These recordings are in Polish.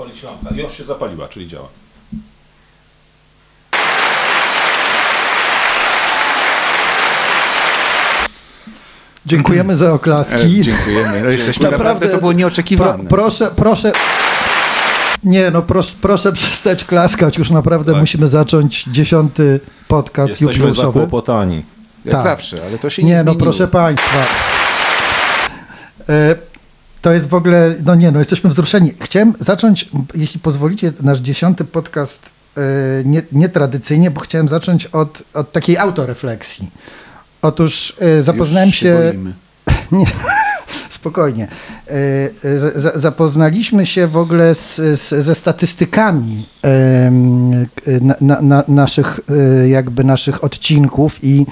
zapalić lampkę. Już się zapaliła, czyli działa. Dziękujemy za oklaski. E, dziękujemy. No, jesteśmy naprawdę, Naprawdę, to było nieoczekiwane. Pro, proszę, proszę. Nie, no proszę, proszę przestać klaskać. Już naprawdę Tak. musimy zacząć dziesiąty podcast Jesteśmy jubileuszowy. zakłopotani. Jak tak. zawsze, ale to się nie Nie, no zmieniło. proszę Państwa. E, To jest w ogóle, no nie, no jesteśmy wzruszeni. Chciałem zacząć, jeśli pozwolicie, nasz dziesiąty podcast e, nie, nietradycyjnie, bo chciałem zacząć od, od takiej autorefleksji. Otóż e, zapoznałem Już się... boimy. Nie, spokojnie. Za- za- Zapoznaliśmy się w ogóle z, z, ze statystykami na, na, na naszych, jakby naszych odcinków i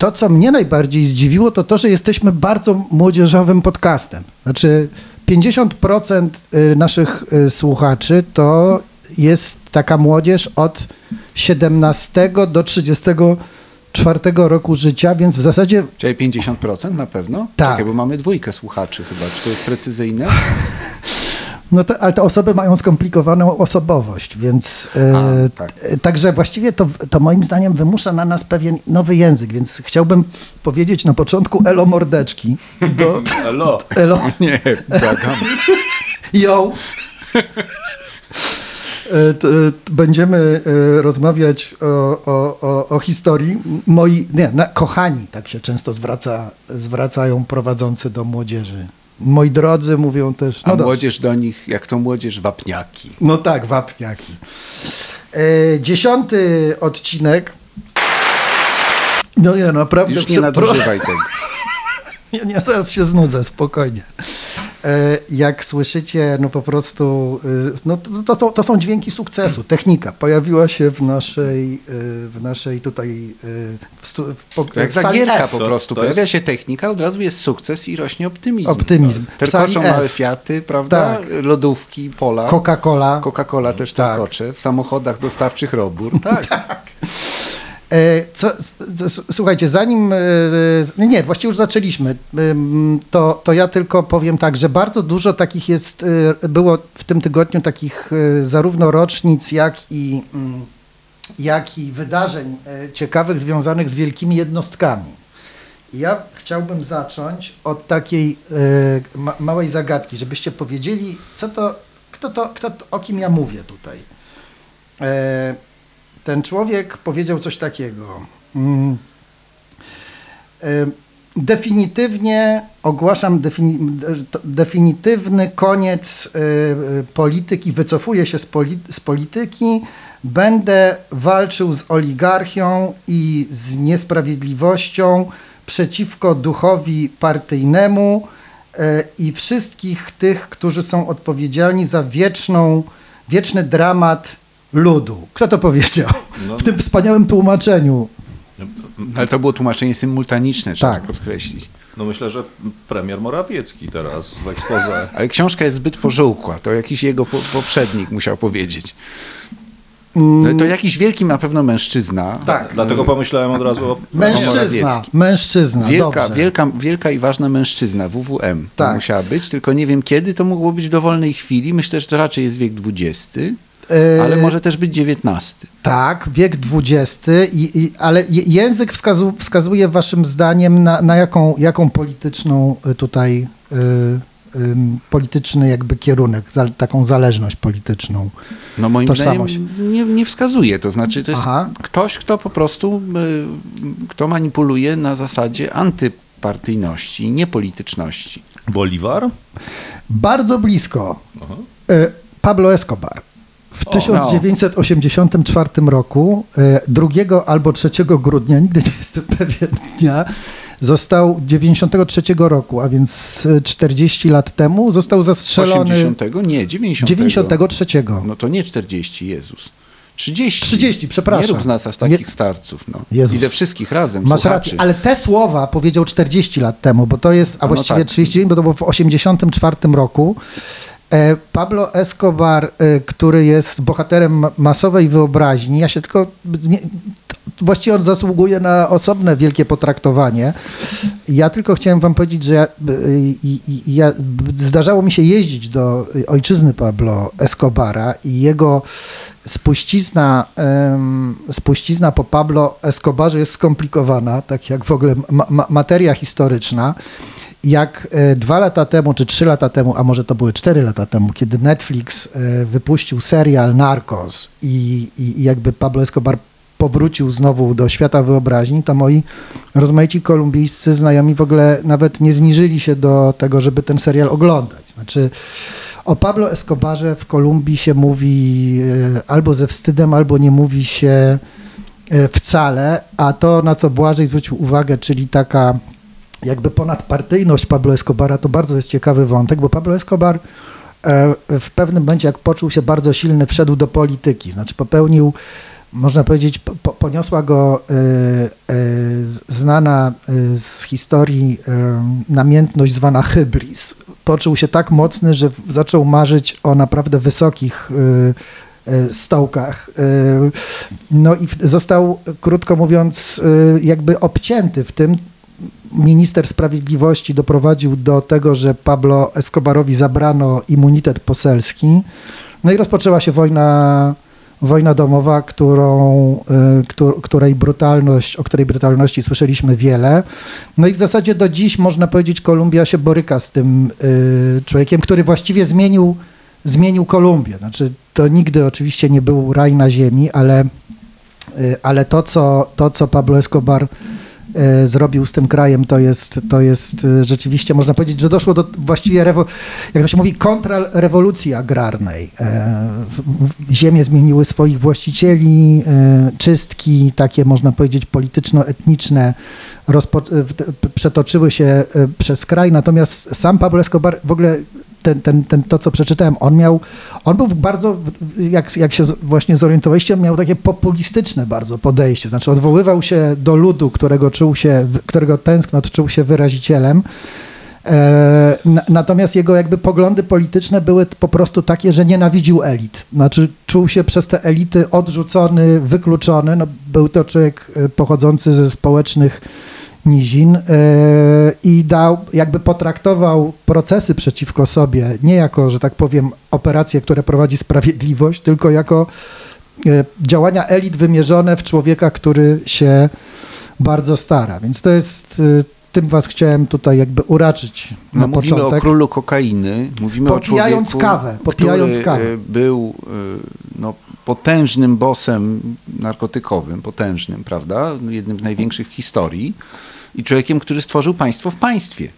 to, co mnie najbardziej zdziwiło, to to, że jesteśmy bardzo młodzieżowym podcastem. Znaczy 50% y, naszych y, słuchaczy to jest taka młodzież od 17 do 34 roku życia, więc w zasadzie Czyli 50% na pewno? Tak. Czekaj, bo mamy dwójkę słuchaczy chyba. Czy to jest precyzyjne? No to, ale te osoby mają skomplikowaną osobowość, więc e, A, tak. e, także właściwie to, to moim zdaniem wymusza na nas pewien nowy język, więc chciałbym powiedzieć na początku elo mordeczki do Elo. elo Nie, błagam. yo. E, Będziemy rozmawiać o, o, o, o historii. Moi, nie, na, kochani, tak się często zwraca, zwracają prowadzący do młodzieży. Moi drodzy mówią też. A no dobrze. młodzież do nich, jak to młodzież, wapniaki. No tak, wapniaki. E, dziesiąty odcinek. No nie, naprawdę. Już nie nadużywaj tego. Ja nie, zaraz się znudzę, spokojnie. E, Jak słyszycie, no po prostu, y, no to, to, to są dźwięki sukcesu. Technika pojawiła się w naszej, y, w naszej tutaj, w, stu, w, po- To jak w sali zagierka F. po To- prostu. to Pojawia jest- się technika, od razu jest sukces i rośnie optymizm. Optymizm. Sali Terkoczą małe. Fiaty, prawda? Tak. Lodówki, pola. Coca-Cola. Coca-Cola też Tak. terkocze. W samochodach dostawczych robór. Tak. E, Co, co, słuchajcie, zanim. e, Nie, właściwie już zaczęliśmy. To, to ja tylko powiem tak, że bardzo dużo takich jest. e, Było w tym tygodniu takich e, zarówno rocznic, jak i, mm, jak i wydarzeń e, ciekawych związanych z wielkimi jednostkami. Ja chciałbym zacząć od takiej e, ma, małej zagadki, żebyście powiedzieli, co to, kto to, kto to, o kim ja mówię tutaj. Ten człowiek powiedział coś takiego. Mm. E, Definitywnie ogłaszam definitywny koniec e, polityki, wycofuję się z, z polityki, będę walczył z oligarchią i z niesprawiedliwością przeciwko duchowi partyjnemu e, i wszystkich tych, którzy są odpowiedzialni za wieczną, wieczny dramat ludu. Kto to powiedział? No. W tym wspaniałym tłumaczeniu. Ale to było tłumaczenie symultaniczne, trzeba Tak. podkreślić. No myślę, że premier Morawiecki teraz w ekspoze. Ale książka jest zbyt pożółkła. To jakiś jego po poprzednik musiał powiedzieć. No, to jakiś wielki na pewno mężczyzna. Tak. Dlatego pomyślałem od razu o Mężczyzna, mężczyzna, Wielka, dobrze. wielka, wielka i ważna mężczyzna, WWM to Tak. musiała być, tylko nie wiem kiedy, to mogło być w dowolnej chwili. Myślę, że to raczej jest wiek XX, ale może też być XIX. Tak, wiek XX, i, i, ale język wskazu, wskazuje waszym zdaniem na, na jaką, jaką polityczną y, tutaj, y, ym, polityczny jakby kierunek, za, taką zależność polityczną. No moim Tożsamość. zdaniem nie, nie wskazuje, to znaczy to jest Aha. ktoś, kto po prostu, y, kto manipuluje na zasadzie antypartyjności, niepolityczności. Bolivar? Bardzo blisko. Aha. Y, Pablo Escobar. W O, 1984 roku, y, 2 albo 3 grudnia, nigdy nie jestem pewien dnia, został 93 roku, a więc y, 40 lat temu, został zastrzelony 80? Nie, 90. 93. No to nie 40, Jezus. 30. 30, przepraszam. Nie rób z nas aż takich Nie- starców. No. Jezus. I ze wszystkich razem, Masz słuchaczy. rację, ale te słowa powiedział 40 lat temu, bo to jest, a No właściwie tak. 30, bo to było w 84 roku. E, Pablo Escobar, e, który jest bohaterem ma- masowej wyobraźni, ja się tylko, nie, właściwie on zasługuje na osobne wielkie potraktowanie. Ja tylko chciałem wam powiedzieć, że ja, i- ja, zdarzało mi się jeździć do ojczyzny Pablo Escobara i jego spuścizna, spuścizna po Pablo Escobarze jest skomplikowana, tak jak w ogóle ma, ma, materia historyczna. Jak e, dwa lata temu, czy trzy lata temu, a może to były cztery lata temu, kiedy Netflix e, wypuścił serial Narcos i, i, i jakby Pablo Escobar powrócił znowu do świata wyobraźni, to moi rozmaici kolumbijscy znajomi w ogóle nawet nie zniżyli się do tego, żeby ten serial oglądać. Znaczy, o Pablo Escobarze w Kolumbii się mówi e, albo ze wstydem, albo nie mówi się wcale, a to, na co Błażej zwrócił uwagę, czyli taka jakby ponadpartyjność Pablo Escobara, to bardzo jest ciekawy wątek, bo Pablo Escobar e, w pewnym momencie, jak poczuł się bardzo silny, wszedł do polityki, znaczy popełnił, można powiedzieć, po, po- poniosła go e, z- znana z historii e, namiętność zwana hybris. Poczuł się tak mocny, że zaczął marzyć o naprawdę wysokich stołkach. No i został, krótko mówiąc, jakby obcięty w tym, minister sprawiedliwości doprowadził do tego, że Pablo Escobarowi zabrano immunitet poselski. No i rozpoczęła się wojna, wojna domowa, którą, y, któ- której brutalność, o której brutalności słyszeliśmy wiele. No i w zasadzie do dziś można powiedzieć, Kolumbia się boryka z tym y, człowiekiem, który właściwie zmienił, zmienił Kolumbię. Znaczy, to nigdy oczywiście nie był raj na ziemi, ale, y, ale to, co, to, co Pablo Escobar zrobił z tym krajem, to jest, to jest e, rzeczywiście, można powiedzieć, że doszło do właściwie, rewo, jak to się mówi, kontrrewolucji agrarnej. E, Ziemie zmieniły swoich właścicieli, e, czystki takie, można powiedzieć, polityczno-etniczne rozpo, e, przetoczyły się e, przez kraj, natomiast sam Pablo Escobar w ogóle ten, ten, ten, to, co przeczytałem, on miał, on był bardzo, jak, jak się właśnie zorientowaliście, miał takie populistyczne bardzo podejście, znaczy odwoływał się do ludu, którego czuł się, którego tęsknot czuł się wyrazicielem, E, na- Natomiast jego jakby poglądy polityczne były po prostu takie, że nienawidził elit. Znaczy czuł się przez te elity odrzucony, wykluczony. No, był to człowiek e, pochodzący ze społecznych nizin e, i dał, jakby potraktował procesy przeciwko sobie nie jako, że tak powiem, operacje, które prowadzi sprawiedliwość, tylko jako e, działania elit wymierzone w człowieka, który się bardzo stara. Więc to jest, y, tym was chciałem tutaj jakby uraczyć na No, mówimy początek. o królu kokainy, mówimy Popijając o człowieku, kawę, popijając który kawę. e, był e, no, potężnym bosem narkotykowym, potężnym, prawda? Jednym z największych w historii i człowiekiem, który stworzył państwo w państwie.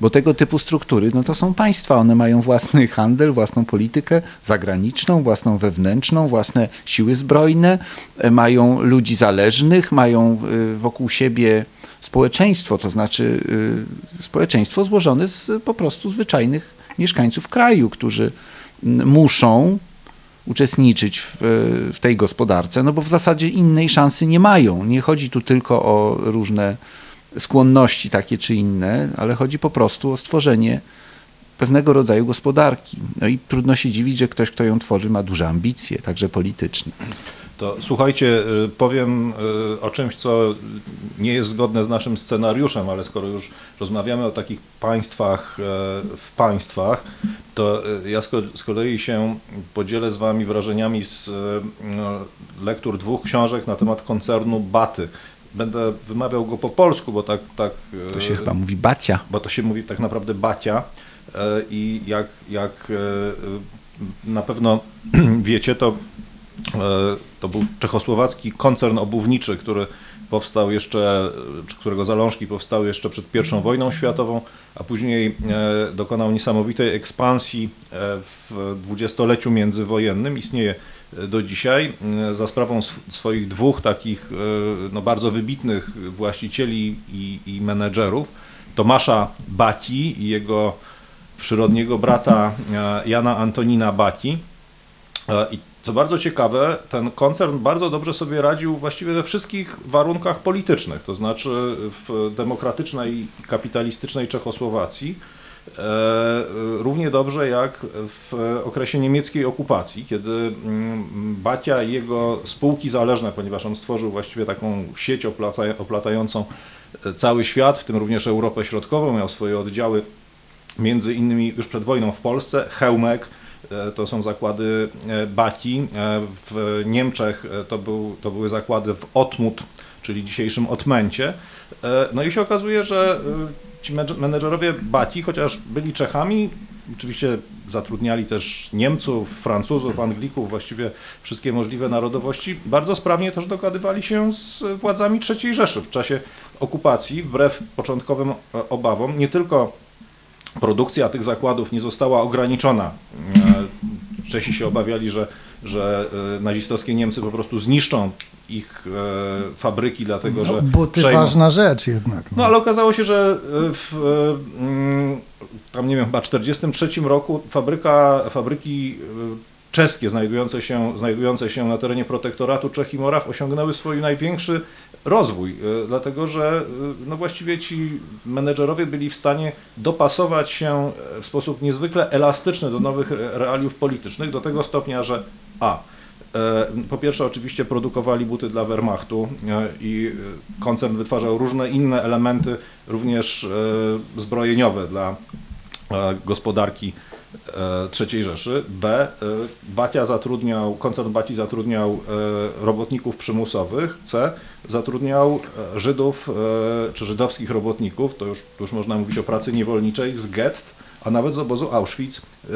Bo tego typu struktury, no to są państwa, one mają własny handel, własną politykę zagraniczną, własną wewnętrzną, własne siły zbrojne, e, mają ludzi zależnych, mają e, wokół siebie społeczeństwo, to znaczy y, społeczeństwo złożone z po prostu zwyczajnych mieszkańców kraju, którzy muszą uczestniczyć w, w tej gospodarce, no bo w zasadzie innej szansy nie mają. Nie chodzi tu tylko o różne skłonności takie czy inne, ale chodzi po prostu o stworzenie pewnego rodzaju gospodarki. No i trudno się dziwić, że ktoś, kto ją tworzy, ma duże ambicje, także polityczne. To słuchajcie, y, powiem y, o czymś, co nie jest zgodne z naszym scenariuszem, ale skoro już rozmawiamy o takich państwach e, w państwach, to y, ja z ko- z kolei się podzielę z Wami wrażeniami z y, no, lektur dwóch książek na temat koncernu Baty. Będę wymawiał go po polsku, bo tak, tak To się chyba mówi bacia. bo to się mówi tak naprawdę bacia e, i jak, jak e, e, na pewno wiecie, to, e, to był czechosłowacki koncern obuwniczy, który powstał jeszcze, którego zalążki powstały jeszcze przed I wojną światową, a później e, dokonał niesamowitej ekspansji e, w dwudziestoleciu międzywojennym. Istnieje e, do dzisiaj e, za sprawą sw- swoich dwóch takich e, no, bardzo wybitnych właścicieli i, i menedżerów, Tomasza Baci i jego przyrodniego brata e, Jana Antonina Baci. E, I co bardzo ciekawe, ten koncern bardzo dobrze sobie radził właściwie we wszystkich warunkach politycznych, to znaczy w demokratycznej kapitalistycznej Czechosłowacji. Równie dobrze jak w okresie niemieckiej okupacji, kiedy mm, Bacia i jego spółki zależne, ponieważ on stworzył właściwie taką sieć oplatającą cały świat, w tym również Europę Środkową, miał swoje oddziały między innymi już przed wojną w Polsce, Hełmek, e, to są zakłady e, Bati, e, w Niemczech to, był, to były zakłady w Otmut, czyli dzisiejszym Otmencie. No i się okazuje, że ci menedżerowie Bati, chociaż byli Czechami, oczywiście zatrudniali też Niemców, Francuzów, Anglików, właściwie wszystkie możliwe narodowości, bardzo sprawnie też dogadywali się z władzami III Rzeszy w czasie okupacji, wbrew początkowym obawom, nie tylko produkcja tych zakładów nie została ograniczona. E, Czesi się obawiali, że, że e, nazistowskie Niemcy po prostu zniszczą ich e, fabryki, dlatego no, że. Buty przejmą. ważna rzecz jednak. No. no ale okazało się, że w mm, tam nie wiem, chyba 1943 roku fabryka, fabryki czeskie znajdujące się, znajdujące się na terenie protektoratu Czech i Moraw osiągnęły swój największy rozwój, e, dlatego że e, no właściwie ci menedżerowie byli w stanie dopasować się w sposób niezwykle elastyczny do nowych realiów politycznych, do tego stopnia, że a. E, po pierwsze, oczywiście produkowali buty dla Wehrmachtu i koncern wytwarzał różne inne elementy, również zbrojeniowe dla gospodarki III Rzeszy. B. Bacia zatrudniał, koncern Baci zatrudniał robotników przymusowych. C zatrudniał e, Żydów e, czy żydowskich robotników, to już, to już można mówić o pracy niewolniczej, z gett, a nawet z obozu Auschwitz, e,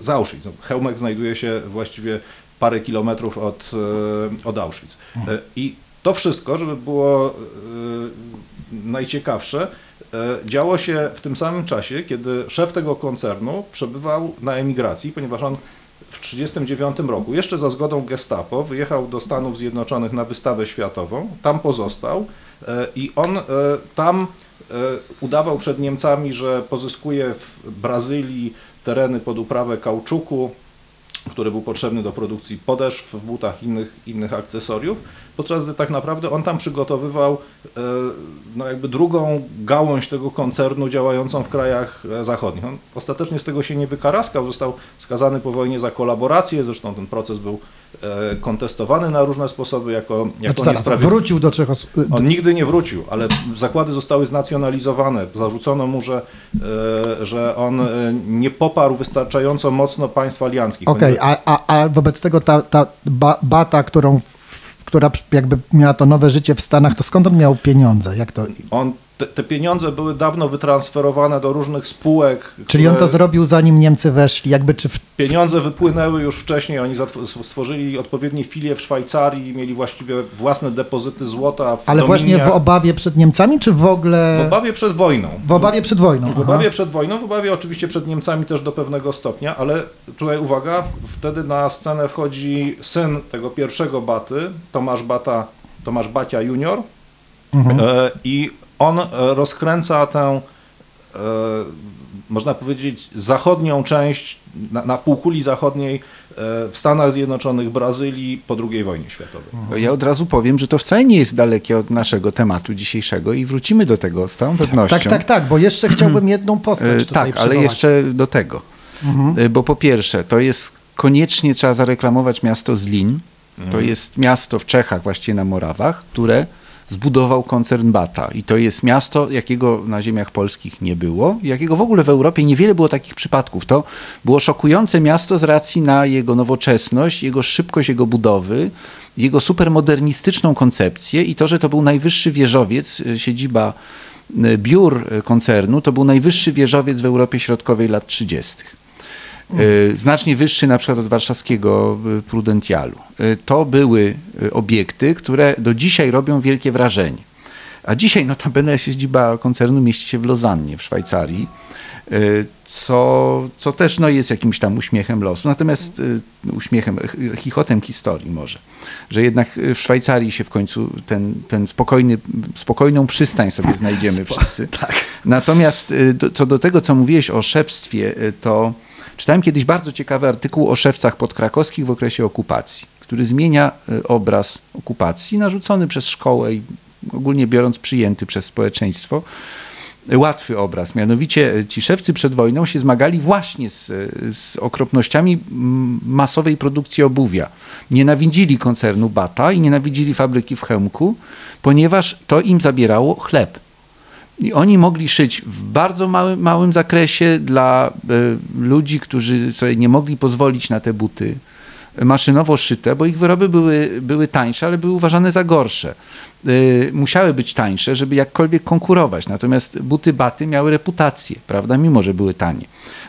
z Auschwitz. Chełmek znajduje się właściwie parę kilometrów od, od Auschwitz. I to wszystko, żeby było najciekawsze, działo się w tym samym czasie, kiedy szef tego koncernu przebywał na emigracji, ponieważ on w 1939 roku, jeszcze za zgodą Gestapo, wyjechał do Stanów Zjednoczonych na wystawę światową, tam pozostał e, i on e, tam e, udawał przed Niemcami, że pozyskuje w Brazylii tereny pod uprawę kauczuku, który był potrzebny do produkcji podeszw w butach innych, innych akcesoriów podczas gdy tak naprawdę on tam przygotowywał e, no jakby drugą gałąź tego koncernu działającą w krajach e, zachodnich. On ostatecznie z tego się nie wykaraskał, został skazany po wojnie za kolaborację, zresztą ten proces był e, kontestowany na różne sposoby jako, jako znaczy, zaraz, wrócił do Czechos... On nigdy nie wrócił, ale zakłady zostały znacjonalizowane. Zarzucono mu, że, że on nie poparł wystarczająco mocno państw alianckich. Okej, okay, a, a, a wobec tego ta, ta bata, którą która jakby miała to nowe życie w Stanach, to skąd on miał pieniądze? Jak to? On te, te, pieniądze były dawno wytransferowane do różnych spółek. Czyli on to zrobił zanim Niemcy weszli, jakby czy... W... Pieniądze wypłynęły już wcześniej, oni stworzyli odpowiednie filie w Szwajcarii, mieli właściwie własne depozyty złota w Ale właśnie w obawie przed Niemcami, czy w ogóle... W obawie przed wojną. W obawie przed wojną, W obawie przed wojną, w obawie oczywiście przed Niemcami też do pewnego stopnia, ale tutaj uwaga, wtedy na scenę wchodzi syn tego pierwszego Baty, Tomasz Bata, Tomasz Bacia junior, Mhm. E, I on e, rozkręca tę, e, można powiedzieć, zachodnią część na, na półkuli zachodniej e, w Stanach Zjednoczonych, Brazylii po II wojnie światowej. Ja od razu powiem, że to wcale nie jest dalekie od naszego tematu dzisiejszego i wrócimy do tego z całą pewnością. Tak, tak, tak, bo jeszcze chciałbym jedną postać tutaj Tak, ale jeszcze do tego. Mhm. Bo po pierwsze, to jest koniecznie trzeba zareklamować miasto Zlin. To mhm. jest miasto w Czechach, właściwie na Morawach, które zbudował koncern Bata. I to jest miasto, jakiego na ziemiach polskich nie było, jakiego w ogóle w Europie niewiele było takich przypadków. To było szokujące miasto z racji na jego nowoczesność, jego szybkość jego budowy, jego supermodernistyczną koncepcję i to, że to był najwyższy wieżowiec, e, siedziba e, biur e, koncernu, to był najwyższy wieżowiec w Europie Środkowej lat 30. E, znacznie wyższy na przykład od warszawskiego e, Prudentialu. E, to były obiekty, które do dzisiaj robią wielkie wrażenie. A dzisiaj notabene siedziba koncernu mieści się w Lozannie w Szwajcarii, co, co też no, jest jakimś tam uśmiechem losu. Natomiast uśmiechem, chichotem historii może, że jednak w Szwajcarii się w końcu ten, ten spokojny, spokojną przystań sobie znajdziemy wszyscy. Tak. Natomiast co do tego, co mówiłeś o szewstwie, to Czytałem kiedyś bardzo ciekawy artykuł o szewcach podkrakowskich w okresie okupacji, który zmienia e, obraz okupacji narzucony przez szkołę i ogólnie biorąc przyjęty przez społeczeństwo. łatwy obraz. Mianowicie ci szewcy przed wojną się zmagali właśnie z, z okropnościami masowej produkcji obuwia. Nienawidzili koncernu Bata i nienawidzili fabryki w Chełmku, ponieważ to im zabierało chleb. I oni mogli szyć w bardzo małym, małym zakresie dla y, ludzi, którzy sobie nie mogli pozwolić na te buty maszynowo szyte, bo ich wyroby były, były tańsze, ale były uważane za gorsze. Y, musiały być tańsze, żeby jakkolwiek konkurować. Natomiast buty baty miały reputację, prawda, mimo że były tanie.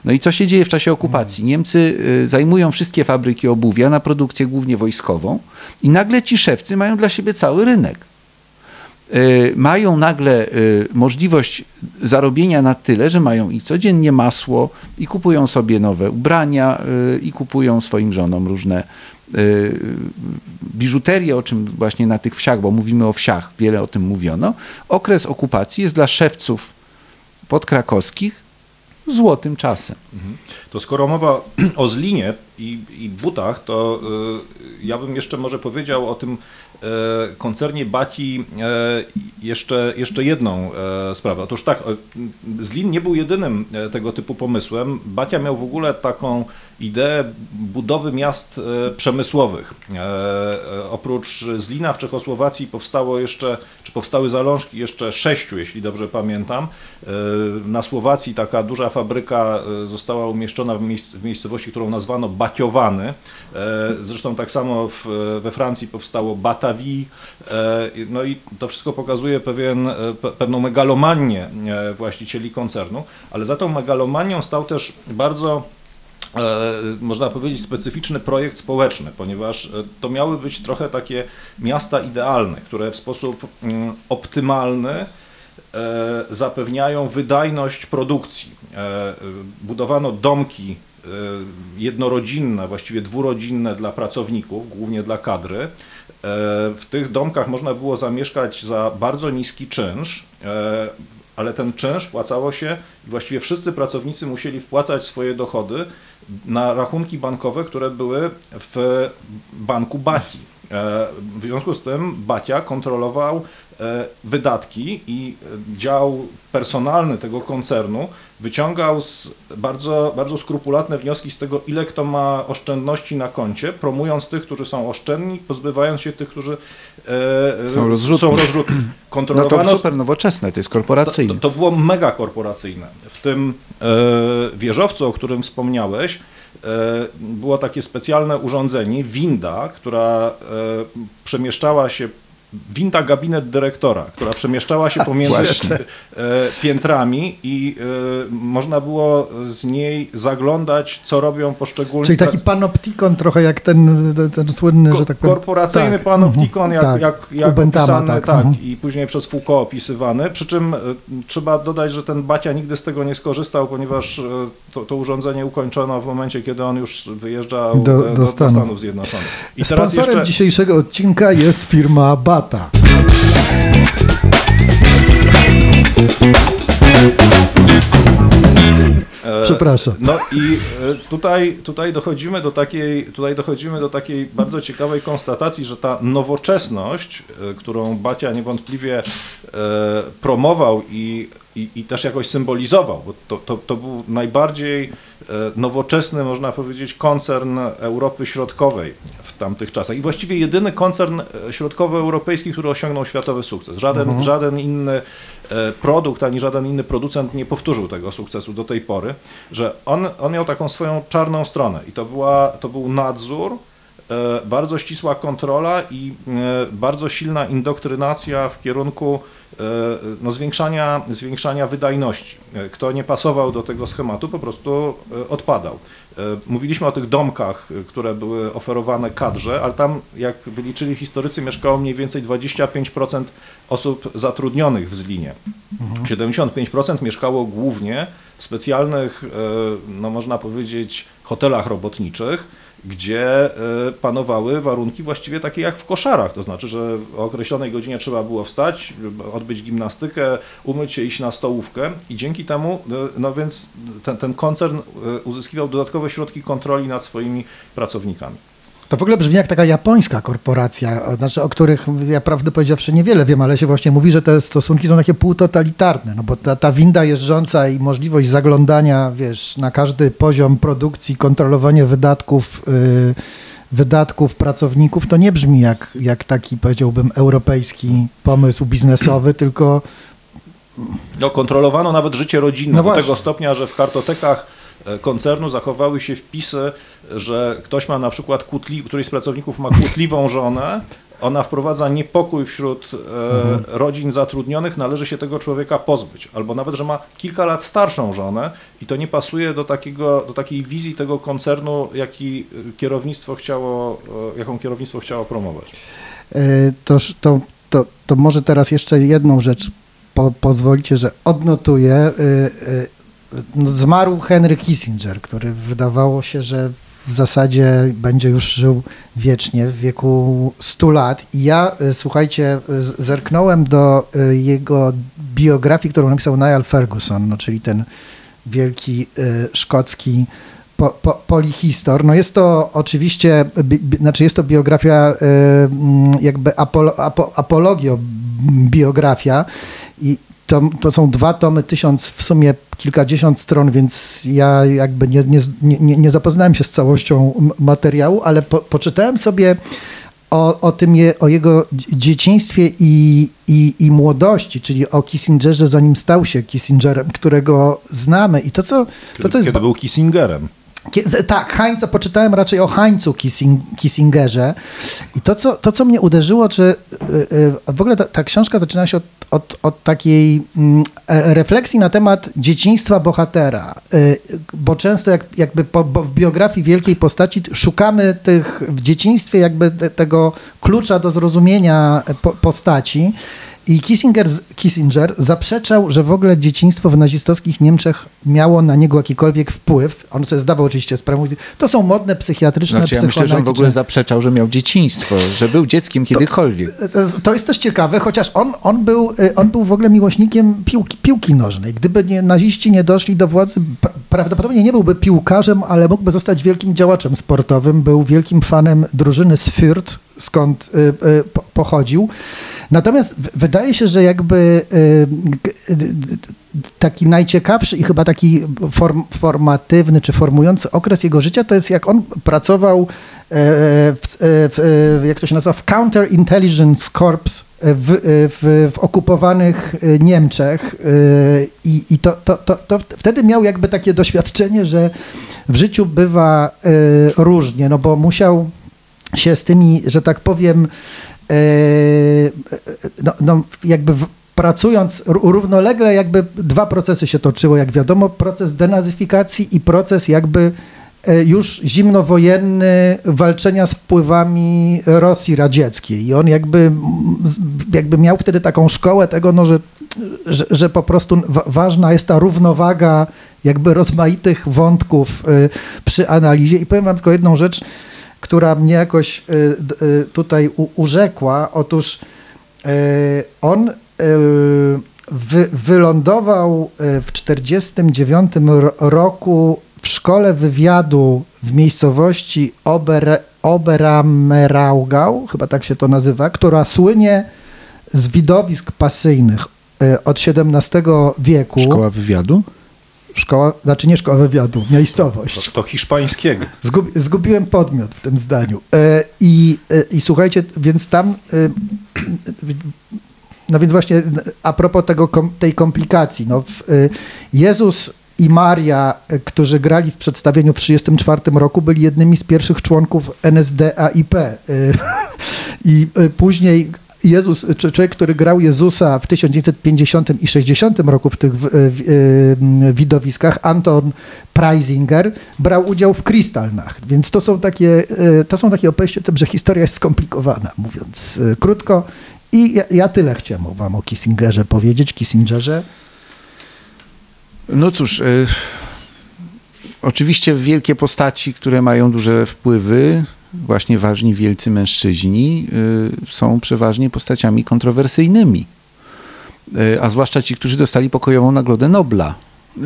No i co się dzieje w czasie okupacji? Niemcy y, zajmują wszystkie fabryki obuwia na produkcję głównie wojskową i nagle ci szewcy mają dla siebie cały rynek. Y, mają nagle y, możliwość zarobienia na tyle, że mają i codziennie masło, i kupują sobie nowe ubrania, y, i kupują swoim żonom różne biżuterię, o czym właśnie na tych wsiach, bo mówimy o wsiach, wiele o tym mówiono. Okres okupacji jest dla szewców podkrakowskich złotym czasem. Mhm. To skoro mowa o Zlinie i, i butach, to y, ja bym jeszcze może powiedział o tym y, koncernie Baci y, jeszcze, jeszcze jedną sprawę. Otóż tak, Zlin nie był jedynym tego typu pomysłem. Bacia miał w ogóle taką ideę budowy miast przemysłowych. Oprócz Zlina w Czechosłowacji powstało jeszcze, czy powstały zalążki jeszcze sześciu, jeśli dobrze pamiętam. Na Słowacji taka duża fabryka została umieszczona w, w miejscowości, którą nazwano Batiowany. E, zresztą tak samo w, we Francji powstało Batavi. E, no i to wszystko pokazuje pewien, e, pewną megalomanię właścicieli koncernu, ale za tą megalomanią stał też bardzo można powiedzieć, specyficzny projekt społeczny, ponieważ to miały być trochę takie miasta idealne, które w sposób mm, optymalny zapewniają wydajność produkcji. Budowano domki jednorodzinne, właściwie dwurodzinne dla pracowników, głównie dla kadry. E, w tych domkach można było zamieszkać za bardzo niski czynsz, e, ale ten czynsz płacało się, właściwie wszyscy pracownicy musieli wpłacać swoje dochody na rachunki bankowe, które były w banku Bati. W związku z tym Bacia kontrolował wydatki i dział personalny tego koncernu wyciągał bardzo, bardzo skrupulatne wnioski z tego, ile kto ma oszczędności na koncie, promując tych, którzy są oszczędni, pozbywając się tych, którzy e, są rozrzutni. Są rozrzutni. Kontrolowano... No to super nowoczesne, to jest korporacyjne. To, to, było mega korporacyjne. W tym e, wieżowcu, o którym wspomniałeś, e, było takie specjalne urządzenie, winda, która e, przemieszczała się winda gabinet dyrektora, która przemieszczała się pomiędzy e, piętrami i e, można było z niej zaglądać, co robią poszczególni... Czyli taki panoptikon trochę jak ten, ten, słynny, Ko że tak powiem... Korporacyjny tak. panoptikon, jak, tak. jak, jak Ubentama, opisany, tak, tak mhm. i później przez Foucault opisywany, przy czym e, trzeba dodać, że ten Bacia nigdy z tego nie skorzystał, ponieważ to, to urządzenie ukończono w momencie, kiedy on już wyjeżdżał do, do, do Stanów. Stanów Zjednoczonych. I Sponsorem jeszcze... dzisiejszego odcinka jest firma BAT lata. E, Przepraszam. No i e, tutaj, tutaj, dochodzimy do takiej, tutaj dochodzimy do takiej bardzo ciekawej konstatacji, że ta nowoczesność, e, którą Bacia niewątpliwie promował i, i, i też jakoś symbolizował, bo to, to, to był najbardziej nowoczesny, można powiedzieć, koncern Europy Środkowej w tamtych czasach i właściwie jedyny koncern e, środkowoeuropejski, który osiągnął światowy sukces. Żaden, mhm. żaden inny e, produkt, ani żaden inny producent nie powtórzył tego sukcesu do tej pory, że on, on miał taką swoją czarną stronę i to, była, to był nadzór, e, bardzo ścisła kontrola i bardzo silna indoktrynacja w kierunku no, zwiększania, zwiększania wydajności. Kto nie pasował do tego schematu, po prostu odpadał. E, mówiliśmy o tych domkach, e, które były oferowane kadrze, ale tam, jak wyliczyli historycy, mieszkało mniej więcej 25% osób zatrudnionych w Zlinie. Mhm. 75% mieszkało głównie w specjalnych, e, no można powiedzieć, hotelach robotniczych, gdzie e, panowały warunki właściwie takie jak w koszarach, to znaczy, że o określonej godzinie trzeba było wstać, odbyć gimnastykę, umyć się, iść na stołówkę i dzięki temu, e, no więc ten, ten koncern e, uzyskiwał dodatkowe środki kontroli nad swoimi pracownikami. To w ogóle brzmi jak taka japońska korporacja, o- znaczy, o których ja prawdę powiedziawszy niewiele wiem, ale się właśnie mówi, że te stosunki są takie półtotalitarne, no bo ta, ta winda jeżdżąca i możliwość zaglądania, wiesz, na każdy poziom produkcji, kontrolowanie wydatków, yy, wydatków pracowników, to nie brzmi jak, jak taki, powiedziałbym, europejski pomysł biznesowy, tylko No, kontrolowano nawet życie rodzinne No do tego stopnia, że w kartotekach koncernu zachowały się wpisy, że ktoś ma na przykład kłótli, któryś z pracowników ma kłótliwą żonę, ona wprowadza niepokój wśród e, rodzin zatrudnionych, należy się tego człowieka pozbyć. Albo nawet, że ma kilka lat starszą żonę i to nie pasuje do, takiego, do takiej wizji tego koncernu, jaki e, kierownictwo chciało, e, jaką kierownictwo chciało promować. Toż to, to, to może teraz jeszcze jedną rzecz po, pozwolicie, że odnotuję. No, zmarł Henry Kissinger, który wydawało się, że w zasadzie będzie już żył wiecznie w wieku 100 lat. I ja, y, słuchajcie, zerknąłem do y, jego biografii, którą napisał Niall Ferguson, no, czyli ten wielki y, szkocki po, po, polihistor. No jest to oczywiście, bi, bi, znaczy jest to biografia, jakby apolo, apo, apologio-biografia i to, to są dwa tomy, tysiąc w sumie kilkadziesiąt stron, więc ja jakby nie, nie, nie, nie zapoznałem się z całością materiału, ale po, poczytałem sobie o, o tym, je, o jego dzie- dzieciństwie i, i, i młodości, czyli o Kissingerze, zanim stał się Kissingerem, którego znamy. I to, co, to, to jest Kiedy był Kissingerem. Tak, Heinza poczytałem raczej o Heinzu Kissing, Kissingerze i to co, to, co mnie uderzyło, że y, y, w ogóle ta, ta książka zaczyna się od, od, od takiej mm, e- refleksji na temat dzieciństwa bohatera, y, bo często jak, jakby po, bo w biografii wielkiej postaci szukamy tych w dzieciństwie jakby te, tego klucza do zrozumienia po, postaci. I Kissinger, Kissinger zaprzeczał, że w ogóle dzieciństwo w nazistowskich Niemczech miało na niego jakikolwiek wpływ. On sobie zdawał oczywiście sprawę. To są modne psychiatryczne, Znaczy ja myślę, że on w ogóle zaprzeczał, że miał dzieciństwo, że był dzieckiem kiedykolwiek. To jest też ciekawe, chociaż on, on, był, y, on był w ogóle miłośnikiem piłki, piłki nożnej. Gdyby nie, naziści nie doszli do władzy, pra- prawdopodobnie nie byłby piłkarzem, ale mógłby zostać wielkim działaczem sportowym. Był wielkim fanem drużyny z Fürth, skąd y, y, po- pochodził. Natomiast w- wydaje się, że jakby y, taki najciekawszy i chyba taki form, formatywny czy formujący okres jego życia to jest jak on pracował e, w, e, w, e, jak to się nazywa, w Counterintelligence Corps w, w, w okupowanych Niemczech i, i to, to, to, to wtedy miał jakby takie doświadczenie, że w życiu bywa różnie, no bo musiał się z tymi, że tak powiem, e, no, no jakby pracując równolegle, jakby dwa procesy się toczyły, jak wiadomo, proces denazyfikacji i proces jakby e, już zimnowojenny walczenia z wpływami Rosji radzieckiej. I on jakby, jakby miał wtedy taką szkołę tego, no, że, że, że po prostu wa- ważna jest ta równowaga jakby rozmaitych wątków przy analizie. I powiem wam tylko jedną rzecz, która mnie jakoś y, y, tutaj urzekła. Otóż y, on wy, wylądował w 1949 roku w szkole wywiadu w miejscowości Ober, chyba tak się to nazywa, która słynie z widowisk pasyjnych od XVII wieku. Szkoła wywiadu? Szkoła, znaczy nie szkoła wywiadu, miejscowość. To, to hiszpańskiego. Zgub, zgubiłem podmiot w tym zdaniu. E, I, e, I słuchajcie, więc tam, e, no więc właśnie a propos tego, kom, tej komplikacji, no, w, Jezus i Maria, którzy grali w przedstawieniu w 1934 roku, byli jednymi z pierwszych członków NSDAIP. I później Jezus, człowiek, który grał Jezusa w 1950 i 60 roku w tych w, w, widowiskach, Anton Preisinger, brał udział w Krystalnach. Więc to są takie, e, to są takie opowieści o tym, że historia jest skomplikowana, mówiąc e, krótko. I ja, ja tyle chciałem wam o Kissingerze powiedzieć, Kissingerze. No cóż, y, oczywiście wielkie postaci, które mają duże wpływy, właśnie ważni wielcy mężczyźni, y, są przeważnie postaciami kontrowersyjnymi. Y, a zwłaszcza ci, którzy dostali pokojową Nagrodę Nobla.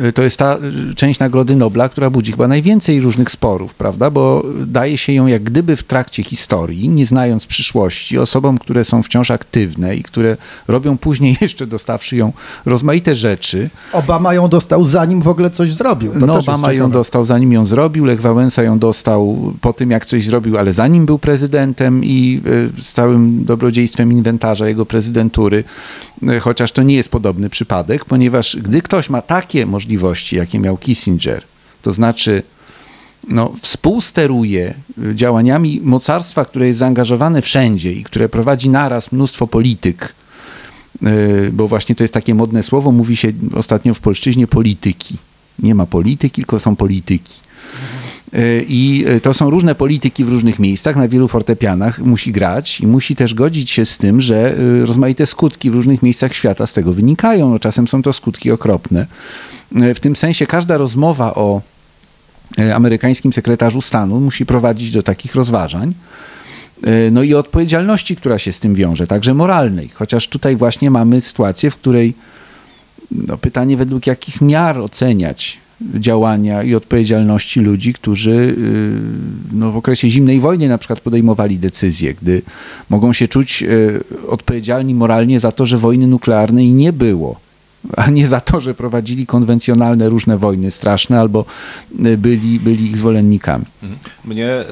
Y, to jest ta y, część Nagrody Nobla, która budzi chyba najwięcej różnych sporów, prawda? Bo daje się ją jak gdyby w trakcie historii, nie znając przyszłości, osobom, które są wciąż aktywne i które robią później, jeszcze dostawszy ją rozmaite rzeczy. Obama ją dostał zanim w ogóle coś zrobił. To no, Obama ją dostał zanim ją zrobił, Lech Wałęsa ją dostał po tym, jak coś zrobił, ale zanim był prezydentem i y, z całym dobrodziejstwem inwentarza jego prezydentury, chociaż to nie jest podobny przypadek, ponieważ gdy ktoś ma takie możliwości, jakie miał Kissinger, to znaczy no, współsteruje y, działaniami mocarstwa, które jest zaangażowane wszędzie i które prowadzi naraz mnóstwo polityk, y, bo właśnie to jest takie modne słowo, mówi się ostatnio w polszczyźnie polityki. Nie ma polityki, tylko są polityki. Y, I y, to są różne polityki w różnych miejscach, na wielu fortepianach musi grać i musi też godzić się z tym, że y, rozmaite skutki w różnych miejscach świata z tego wynikają. No, czasem są to skutki okropne. W tym sensie każda rozmowa o amerykańskim sekretarzu stanu musi prowadzić do takich rozważań. No i odpowiedzialności, która się z tym wiąże, także moralnej. Chociaż tutaj właśnie mamy sytuację, w której no, pytanie według jakich miar oceniać działania i odpowiedzialności ludzi, którzy y, no, w okresie zimnej wojny na przykład podejmowali decyzje, gdy mogą się czuć y, odpowiedzialni moralnie za to, że wojny nuklearnej nie było, a nie za to, że prowadzili konwencjonalne różne wojny straszne albo y, byli, byli ich zwolennikami. Mhm. Mnie,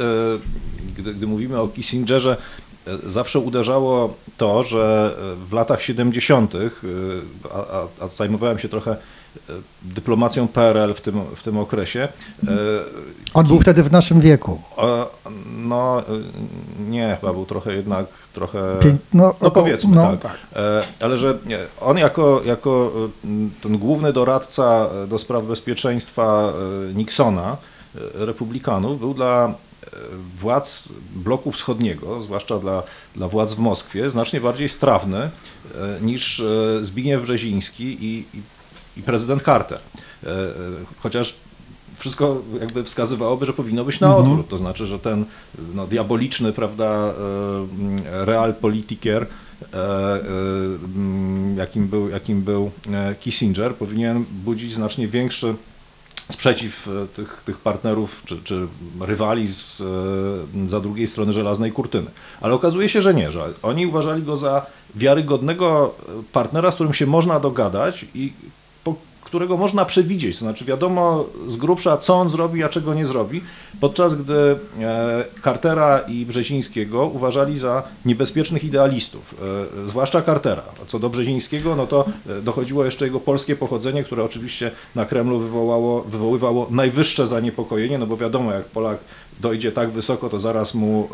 gdy, gdy mówimy o Kissingerze, zawsze uderzało to, że w latach 70., e, a, a, a zajmowałem się trochę dyplomacją PRL w tym, w tym okresie, e, On był wtedy w naszym wieku. e, no e, nie, chyba był trochę jednak trochę... No, No powiedzmy no, tak. tak. E, Ale że on jako, jako e, ten główny doradca e, do spraw bezpieczeństwa e, Nixona, e, republikanów, był dla e, władz bloku wschodniego, zwłaszcza dla, dla władz w Moskwie, znacznie bardziej strawny e, niż e, Zbigniew Brzeziński i, i, i prezydent Carter. E, e, Chociaż wszystko jakby wskazywałoby, że powinno być na odwrót. To znaczy, że ten no, diaboliczny, prawda, e, realpolitiker, jakim był, jakim był Kissinger, powinien budzić znacznie większy sprzeciw tych, tych partnerów czy, czy rywali z, za drugiej strony żelaznej kurtyny. Ale okazuje się, że nie, że oni uważali go za wiarygodnego partnera, z którym się można dogadać i którego można przewidzieć, to znaczy wiadomo z grubsza, co on zrobi, a czego nie zrobi, podczas gdy e, Cartera i Brzezińskiego uważali za niebezpiecznych idealistów, e, zwłaszcza Cartera. Co do Brzezińskiego, no to e, dochodziło jeszcze jego polskie pochodzenie, które oczywiście na Kremlu wywołało, wywoływało najwyższe zaniepokojenie, no bo wiadomo, jak Polak dojdzie tak wysoko, to zaraz mu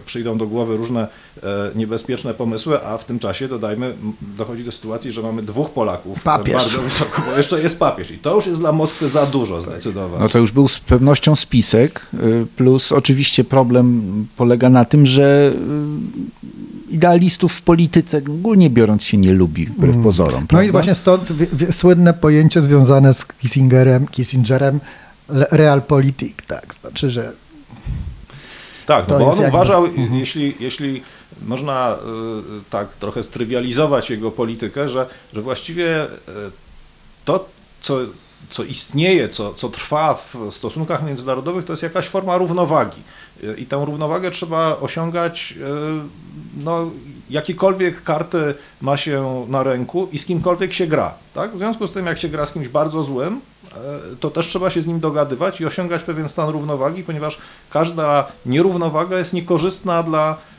e, przyjdą do głowy różne e, niebezpieczne pomysły, a w tym czasie, dodajmy, dochodzi do sytuacji, że mamy dwóch Polaków e, Papież. bardzo wysoko, bo jeszcze jest papież i to już jest dla Moskwy za dużo zdecydowanie. No to już był z pewnością spisek, plus oczywiście problem polega na tym, że idealistów w polityce ogólnie biorąc się nie lubi, wbrew pozorom. No prawda? i właśnie stąd słynne pojęcie związane z Kissingerem, Kissingerem realpolitik, tak, znaczy, że Tak, no bo on jakby- uważał, jeśli, jeśli można y, tak trochę strywializować jego politykę, że, że właściwie y, to, co, co istnieje, co, co trwa w stosunkach międzynarodowych, to jest jakaś forma równowagi. Y, I tę równowagę trzeba osiągać, no, jakiekolwiek karty ma się na ręku i z kimkolwiek się gra. Tak? W związku z tym, jak się gra z kimś bardzo złym, e, to też trzeba się z nim dogadywać i osiągać pewien stan równowagi, ponieważ każda nierównowaga jest niekorzystna dla e,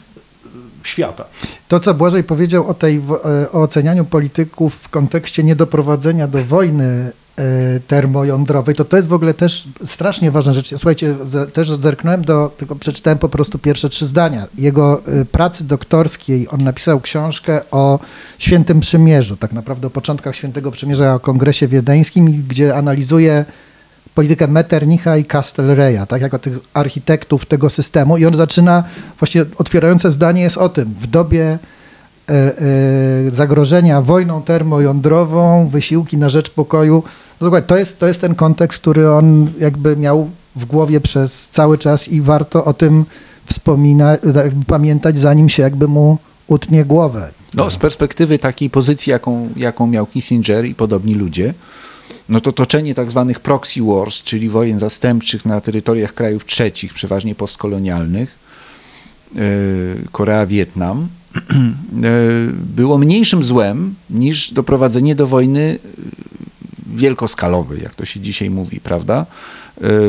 świata. To, co Błażej powiedział o, tej, e, o ocenianiu polityków w kontekście niedoprowadzenia do wojny e, termojądrowej, to to jest w ogóle też strasznie ważna rzecz. Słuchajcie, też zerknąłem do, tylko przeczytałem po prostu pierwsze trzy zdania. Jego e, pracy doktorskiej, on napisał książkę o Świętym Przymierzu, tak naprawdę o początkach Świętego Przymierza, o Kongresie Wiedeńskim, gdzie analizuje politykę Metternicha i Castlereya, tak jako tych architektów tego systemu. I on zaczyna, właśnie otwierające zdanie jest o tym, w dobie e, e, zagrożenia wojną termojądrową, wysiłki na rzecz pokoju, no to jest, to jest ten kontekst, który on jakby miał w głowie przez cały czas i warto o tym wspominać, pamiętać, zanim się jakby mu utnie głowę. No, z perspektywy takiej pozycji, jaką, jaką miał Kissinger i podobni ludzie, no to toczenie tak zwanych proxy wars, czyli wojen zastępczych na terytoriach krajów trzecich, przeważnie postkolonialnych, e, Korea, Wietnam, e, było mniejszym złem niż doprowadzenie do wojny wielkoskalowej, jak to się dzisiaj mówi, prawda?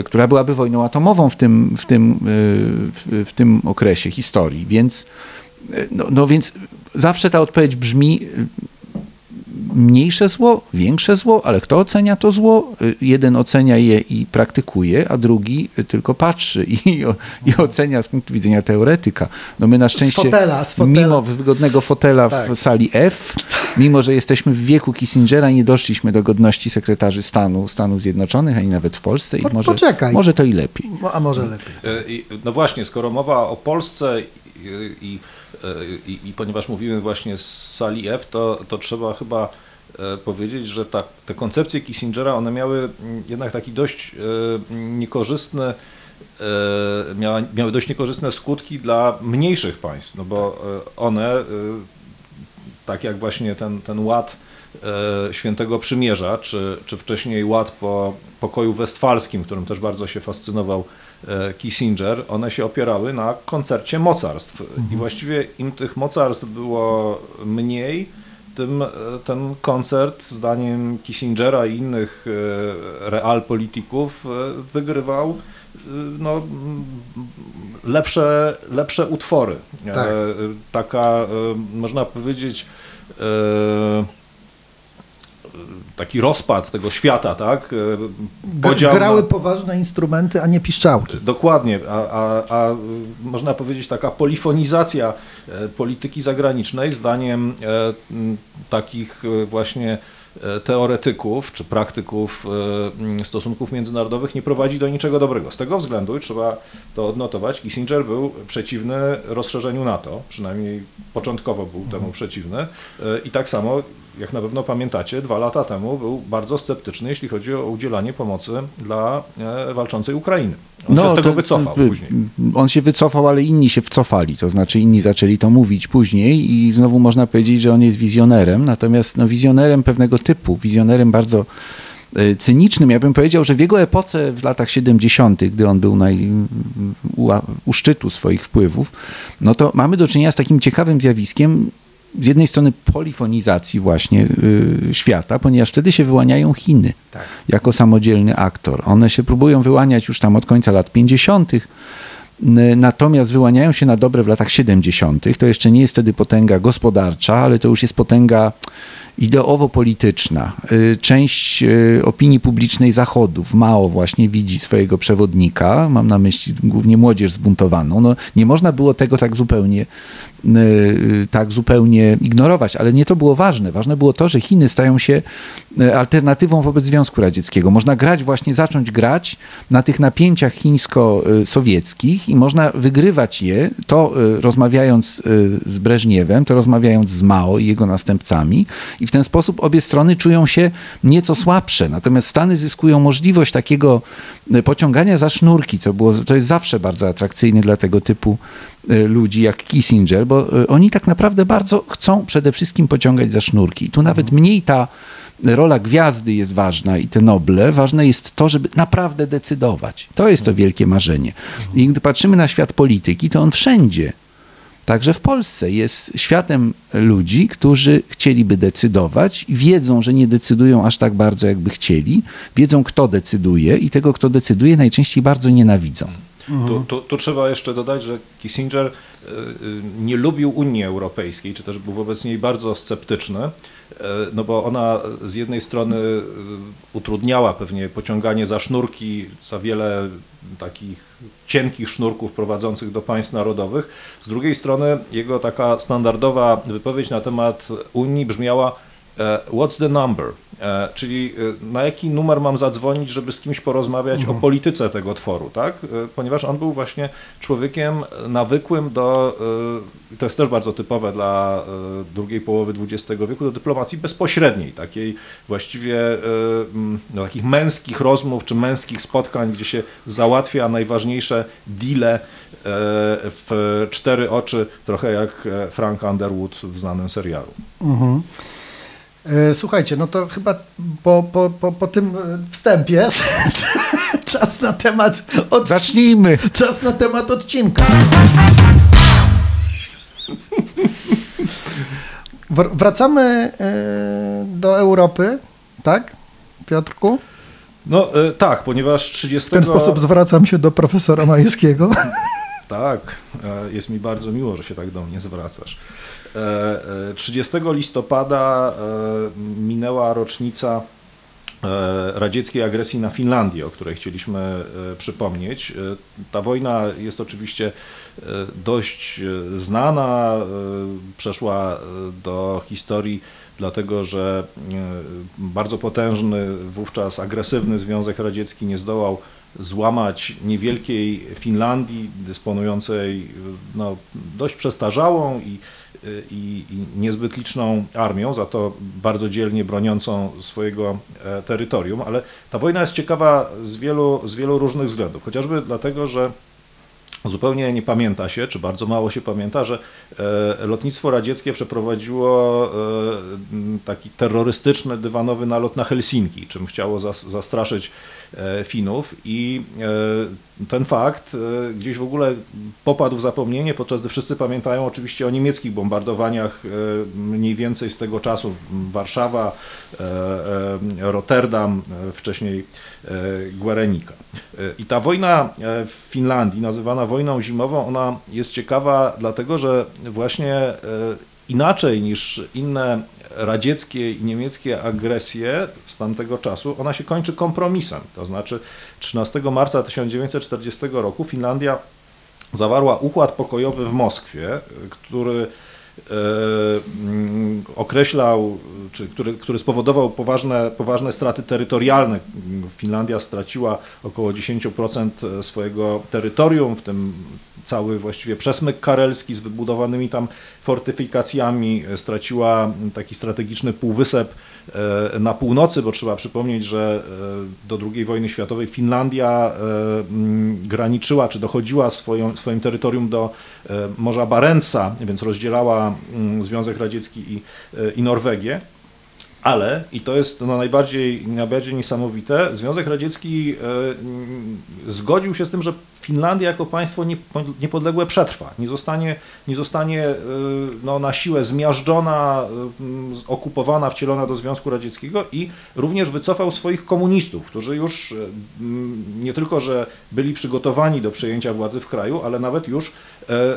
Która byłaby wojną atomową w tym, w tym, w tym okresie historii. Więc, no, no więc zawsze ta odpowiedź brzmi mniejsze zło, większe zło, ale kto ocenia to zło? Jeden ocenia je i praktykuje, a drugi tylko patrzy i, i ocenia z punktu widzenia teoretyka. No my na szczęście, z fotela, z fotela. mimo wygodnego fotela tak. w sali F, mimo że jesteśmy w wieku Kissingera, nie doszliśmy do godności sekretarzy stanu Stanów Zjednoczonych, ani nawet w Polsce i po, może, poczekaj. może to i lepiej. A może lepiej. E, no właśnie, skoro mowa o Polsce i, i i, ponieważ mówimy właśnie z sali F, to, to trzeba chyba e, powiedzieć, że ta, te koncepcje Kissingera, one miały jednak taki dość e, niekorzystny, e, miała, miały dość niekorzystne skutki dla mniejszych państw, no bo one, tak jak właśnie ten, ten ład Świętego Przymierza, czy, czy wcześniej ład po pokoju westfalskim, którym też bardzo się fascynował Kissinger, one się opierały na koncercie mocarstw. Mhm. I właściwie im tych mocarstw było mniej, tym e, ten koncert, zdaniem Kissingera i innych e, realpolitików, wygrywał no, lepsze, lepsze utwory. Tak. Taka, można powiedzieć, taki rozpad tego świata, tak? E, podział Grały na... poważne instrumenty, a nie piszczałki. Dokładnie, a, a, a można powiedzieć taka polifonizacja e, polityki zagranicznej zdaniem e, takich właśnie teoretyków czy praktyków stosunków międzynarodowych nie prowadzi do niczego dobrego. Z tego względu, i trzeba to odnotować, Kissinger był przeciwny rozszerzeniu NATO, przynajmniej początkowo był temu przeciwny i tak samo jak na pewno pamiętacie, dwa lata temu był bardzo sceptyczny, jeśli chodzi o udzielanie pomocy dla e, walczącej Ukrainy. On no, się z tego to, wycofał później. On się wycofał, ale inni się wcofali, to znaczy inni zaczęli to mówić później i znowu można powiedzieć, że on jest wizjonerem, natomiast no, wizjonerem pewnego typu, wizjonerem bardzo e, cynicznym. Ja bym powiedział, że w jego epoce w latach 70., gdy on był naj, u, u szczytu swoich wpływów, no to mamy do czynienia z takim ciekawym zjawiskiem, z jednej strony polifonizacji właśnie y, świata, ponieważ wtedy się wyłaniają Chiny tak. jako samodzielny aktor. One się próbują wyłaniać już tam od końca lat 50., natomiast wyłaniają się na dobre w latach 70. To jeszcze nie jest wtedy potęga gospodarcza, ale to już jest potęga ideowo-polityczna. Y, część y, opinii publicznej Zachodu w Mao właśnie widzi swojego przewodnika, mam na myśli głównie młodzież zbuntowaną. No, nie można było tego tak zupełnie Y, tak zupełnie ignorować, ale nie to było ważne. Ważne było to, że Chiny stają się alternatywą wobec Związku Radzieckiego. Można grać właśnie, zacząć grać na tych napięciach chińsko-sowieckich i można wygrywać je, to rozmawiając z Breżniewem, to rozmawiając z Mao i jego następcami i w ten sposób obie strony czują się nieco słabsze. Natomiast Stany zyskują możliwość takiego pociągania za sznurki, co było, to jest zawsze bardzo atrakcyjne dla tego typu Y, ludzi jak Kissinger, bo y, oni tak naprawdę bardzo chcą przede wszystkim pociągać za sznurki. I tu nawet mniej ta rola gwiazdy jest ważna i te noble, ważne jest to, żeby naprawdę decydować. To jest to wielkie marzenie. I gdy patrzymy na świat polityki, to on wszędzie, także w Polsce, jest światem ludzi, którzy chcieliby decydować i wiedzą, że nie decydują aż tak bardzo, jakby chcieli, wiedzą, kto decyduje i tego, kto decyduje, najczęściej bardzo nienawidzą. Mhm. Tu, tu, tu, trzeba jeszcze dodać, że Kissinger e, e, nie lubił Unii Europejskiej, czy też był wobec niej bardzo sceptyczny, no bo ona z jednej strony utrudniała pewnie pociąganie za sznurki, za wiele takich cienkich sznurków prowadzących do państw narodowych. Z drugiej strony jego taka standardowa wypowiedź na temat Unii brzmiała What's the number? E, czyli e, na jaki numer mam zadzwonić, żeby z kimś porozmawiać mhm. o polityce tego tworu, tak? E, ponieważ on był właśnie człowiekiem nawykłym do, to jest też bardzo typowe dla drugiej połowy XX wieku, do dyplomacji bezpośredniej, takiej właściwie no, takich męskich rozmów czy męskich spotkań, gdzie się załatwia najważniejsze deale w cztery oczy, trochę jak Frank Underwood w znanym serialu. Mhm. E, słuchajcie, no to chyba po, po, po, po tym e, wstępie czas na temat od... Zacznijmy. Czas na temat odcinka. Wracamy e, do Europy, tak, Piotrku? No tak, ponieważ 30... W ten sposób zwracam się do profesora Majewskiego. Tak, jest mi bardzo miło, że się tak do mnie zwracasz. 30 listopada minęła rocznica radzieckiej agresji na Finlandię, o której chcieliśmy przypomnieć. Ta wojna jest oczywiście dość znana, przeszła do historii dlatego że bardzo potężny, wówczas agresywny Związek Radziecki nie zdołał złamać niewielkiej Finlandii, dysponującej no, dość przestarzałą i, i, niezbyt liczną armią, za to bardzo dzielnie broniącą swojego e, terytorium, ale ta wojna jest ciekawa z wielu, z wielu różnych względów, chociażby dlatego, że Zupełnie nie pamięta się, czy bardzo mało się pamięta, że e, lotnictwo radzieckie przeprowadziło e, taki terrorystyczny dywanowy nalot na Helsinki, czym chciało zastraszyć Finów i ten fakt gdzieś w ogóle popadł w zapomnienie, podczas gdy wszyscy pamiętają oczywiście o niemieckich bombardowaniach mniej więcej z tego czasu Warszawa, Rotterdam, wcześniej Guerenica. I ta wojna w Finlandii, nazywana wojną zimową, ona jest ciekawa dlatego, że właśnie e, inaczej niż inne radzieckie i niemieckie agresje z tamtego czasu, ona się kończy kompromisem. To znaczy 13 marca 1940 roku Finlandia zawarła układ pokojowy w Moskwie, który określał, czy który, który spowodował poważne, poważne straty terytorialne. Finlandia straciła około 10% swojego terytorium, w tym cały właściwie przesmyk karelski z wybudowanymi tam fortyfikacjami, straciła taki strategiczny półwysep e, na północy, bo trzeba przypomnieć, że e, do II wojny światowej Finlandia graniczyła, czy dochodziła swoją, swoim terytorium do Morza Barenca, więc rozdzielała Związek Radziecki i, i Norwegię. Ale, i to jest no najbardziej, najbardziej niesamowite, Związek Radziecki e, zgodził się z tym, że Finlandia jako państwo niepodległe przetrwa, nie zostanie, nie zostanie e, no, na siłę zmiażdżona, e, okupowana, wcielona do Związku Radzieckiego i również wycofał swoich komunistów, którzy już nie tylko, że byli przygotowani do przejęcia władzy w kraju, ale nawet już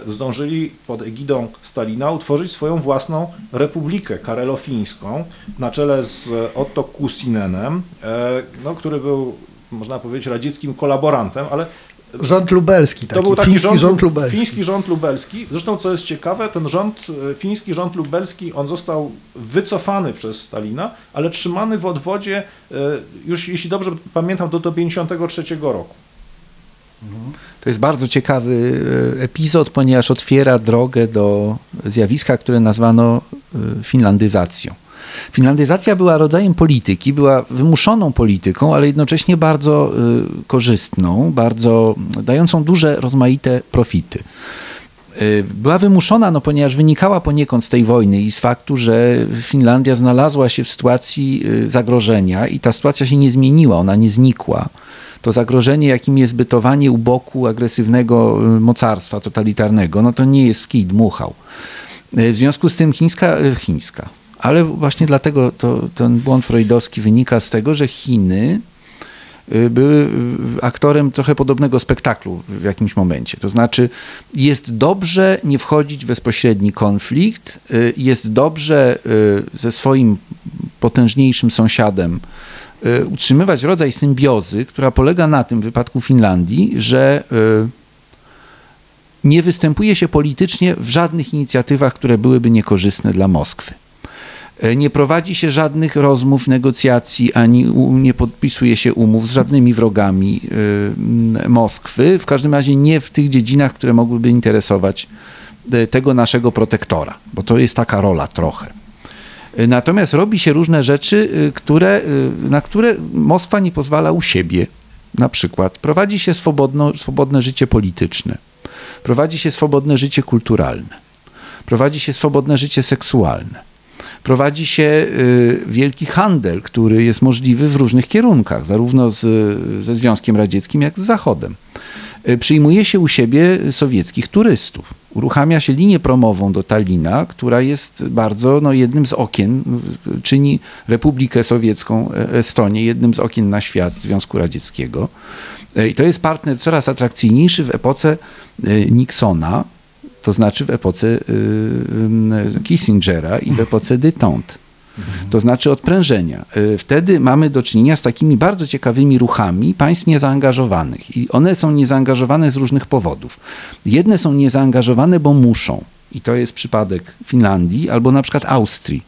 zdążyli pod egidą Stalina utworzyć swoją własną republikę karelofińską na czele z Otto Kusinenem, no, który był można powiedzieć radzieckim kolaborantem, ale Rząd lubelski, taki, to był taki fiński rząd, rząd, lubelski. Fiński rząd lubelski. Zresztą, co jest ciekawe, ten rząd, e, fiński rząd lubelski, on został wycofany przez Stalina, ale trzymany w odwodzie, e, już jeśli dobrze pamiętam, do, do 53 roku. To jest bardzo ciekawy e, epizod, ponieważ otwiera drogę do zjawiska, które nazwano finlandyzacją. Finlandyzacja była rodzajem polityki, była wymuszoną polityką, ale jednocześnie bardzo y, korzystną, bardzo dającą duże, rozmaite profity y, była wymuszona, no, ponieważ wynikała poniekąd z tej wojny i z faktu, że Finlandia znalazła się w sytuacji y, zagrożenia i ta sytuacja się nie zmieniła, ona nie znikła. To zagrożenie, jakim jest bytowanie u boku agresywnego mocarstwa totalitarnego, no to nie jest w kij dmuchał. W związku z tym chińska, chińska, ale właśnie dlatego to, ten błąd freudowski wynika z tego, że Chiny y, były y, aktorem trochę podobnego spektaklu w jakimś momencie. To znaczy, jest dobrze nie wchodzić w bezpośredni konflikt, y, jest dobrze ze swoim potężniejszym sąsiadem utrzymywać rodzaj symbiozy, która polega na tym w wypadku Finlandii, że nie występuje się politycznie w żadnych inicjatywach, które byłyby niekorzystne dla Moskwy. E, nie prowadzi się żadnych rozmów, negocjacji, ani nie podpisuje się umów z żadnymi wrogami e, Moskwy. W każdym razie nie w tych dziedzinach, które mogłyby interesować e, tego naszego protektora, bo to jest taka rola trochę. Natomiast robi się różne rzeczy, które, na które Moskwa nie pozwala u siebie. Na przykład prowadzi się swobodno, swobodne życie polityczne, prowadzi się swobodne życie kulturalne, prowadzi się swobodne życie seksualne prowadzi się y, wielki handel, który jest możliwy w różnych kierunkach, zarówno z, ze Związkiem Radzieckim, jak z Zachodem. Y, przyjmuje się u siebie sowieckich turystów. Uruchamia się linię promową do Talina, która jest bardzo no, jednym z okien, y, czyni Republikę Sowiecką, e, Estonię jednym z okien na świat Związku Radzieckiego. I to jest partner coraz atrakcyjniejszy w epoce Nixona, to znaczy w epoce y, y, Kissingera i w epoce détente. To znaczy odprężenia. Y, wtedy mamy do czynienia z takimi bardzo ciekawymi ruchami państw niezaangażowanych. I one są niezaangażowane z różnych powodów. Jedne są niezaangażowane, bo muszą. I to jest przypadek Finlandii albo na przykład Austrii.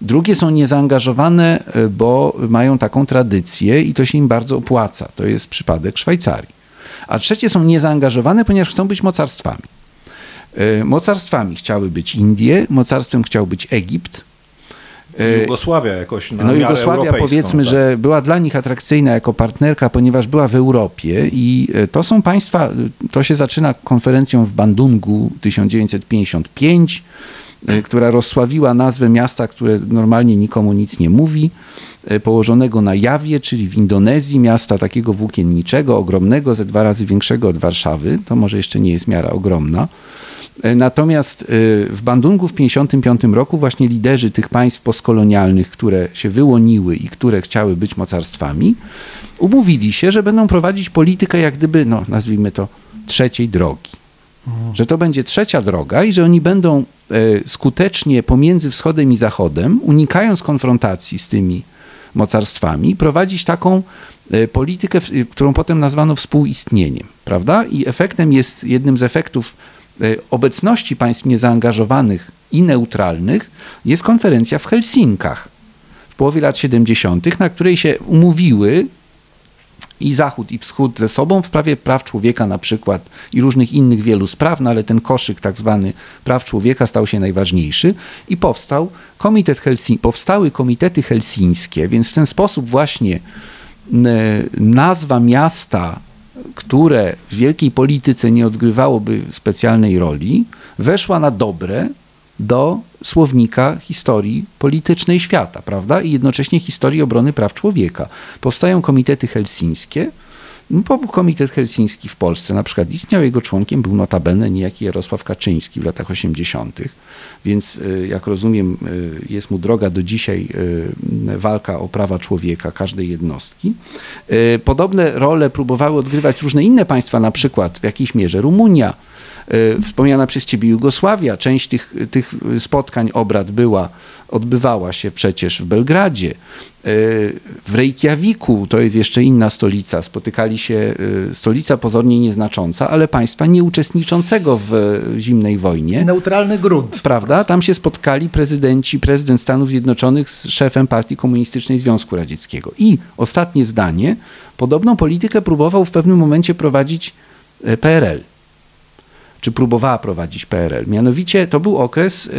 Drugie są niezaangażowane, bo mają taką tradycję i to się im bardzo opłaca. To jest przypadek Szwajcarii. A trzecie są niezaangażowane, ponieważ chcą być mocarstwami. E, mocarstwami chciały być Indie, mocarstwem chciał być Egipt. E, Jugosławia jakoś na No Jugosławia powiedzmy, tak. że była dla nich atrakcyjna jako partnerka, ponieważ była w Europie i e, to są państwa, to się zaczyna konferencją w Bandungu 1955, która rozsławiła nazwę miasta, które normalnie nikomu nic nie mówi, położonego na Jawie, czyli w Indonezji, miasta takiego włókienniczego, ogromnego, ze dwa razy większego od Warszawy. To może jeszcze nie jest miara ogromna. E, natomiast e, w Bandungu w 1955 roku właśnie liderzy tych państw postkolonialnych, które się wyłoniły i które chciały być mocarstwami, umówili się, że będą prowadzić politykę jak gdyby, no nazwijmy to, trzeciej drogi. Że to będzie trzecia droga i że oni będą e, skutecznie pomiędzy wschodem i zachodem, unikając konfrontacji z tymi mocarstwami, prowadzić taką politykę, którą potem nazwano współistnieniem, prawda? I efektem jest, jednym z efektów obecności państw niezaangażowanych i neutralnych jest konferencja w Helsinkach w połowie lat 70., na której się umówiły i Zachód, i Wschód ze sobą w sprawie praw człowieka na przykład i różnych innych wielu spraw, no ale ten koszyk tak zwany praw człowieka stał się najważniejszy i powstał komitet Helsin powstały komitety helsińskie, więc w ten sposób właśnie nazwa miasta które w wielkiej polityce nie odgrywałoby specjalnej roli, weszła na dobre do słownika historii politycznej świata, prawda? I jednocześnie historii obrony praw człowieka. Powstają komitety helsińskie. No, Komitet Helsiński w Polsce na przykład istniał, jego członkiem był notabene niejaki Jarosław Kaczyński w latach 80., więc y, jak rozumiem, y, jest mu droga do dzisiaj y, walka o prawa człowieka, każdej jednostki. Podobne role próbowały odgrywać różne inne państwa, na przykład w jakiejś mierze Rumunia, wspomniana przez ciebie Jugosławia. Część tych, tych spotkań, obrad była odbywała się przecież w Belgradzie, e, w Reykjaviku, to jest jeszcze inna stolica, spotykali się, e, stolica pozornie nieznacząca, ale państwa nieuczestniczącego w zimnej wojnie. Neutralny grunt. Prawda? Tam się spotkali prezydenci, prezydent Stanów Zjednoczonych z szefem Partii Komunistycznej Związku Radzieckiego. I ostatnie zdanie, podobną politykę próbował w pewnym momencie prowadzić e, PRL czy próbowała prowadzić PRL. Mianowicie to był okres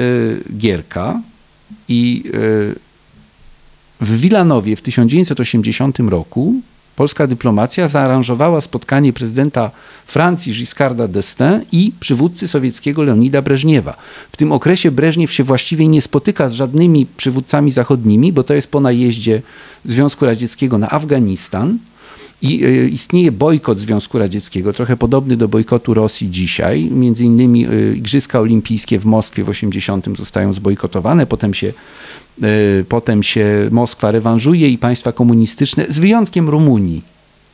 Gierka, i e, w Wilanowie w 1980 roku polska dyplomacja zaaranżowała spotkanie prezydenta Francji Giscarda d'Estaing i przywódcy sowieckiego Leonida Breżniewa. W tym okresie Breżniew się właściwie nie spotyka z żadnymi przywódcami zachodnimi, bo to jest po najeździe Związku Radzieckiego na Afganistan. I e, istnieje bojkot Związku Radzieckiego, trochę podobny do bojkotu Rosji dzisiaj. Między innymi e, Igrzyska Olimpijskie w Moskwie w 80 zostają zbojkotowane, potem się, e, potem się Moskwa rewanżuje i państwa komunistyczne, z wyjątkiem Rumunii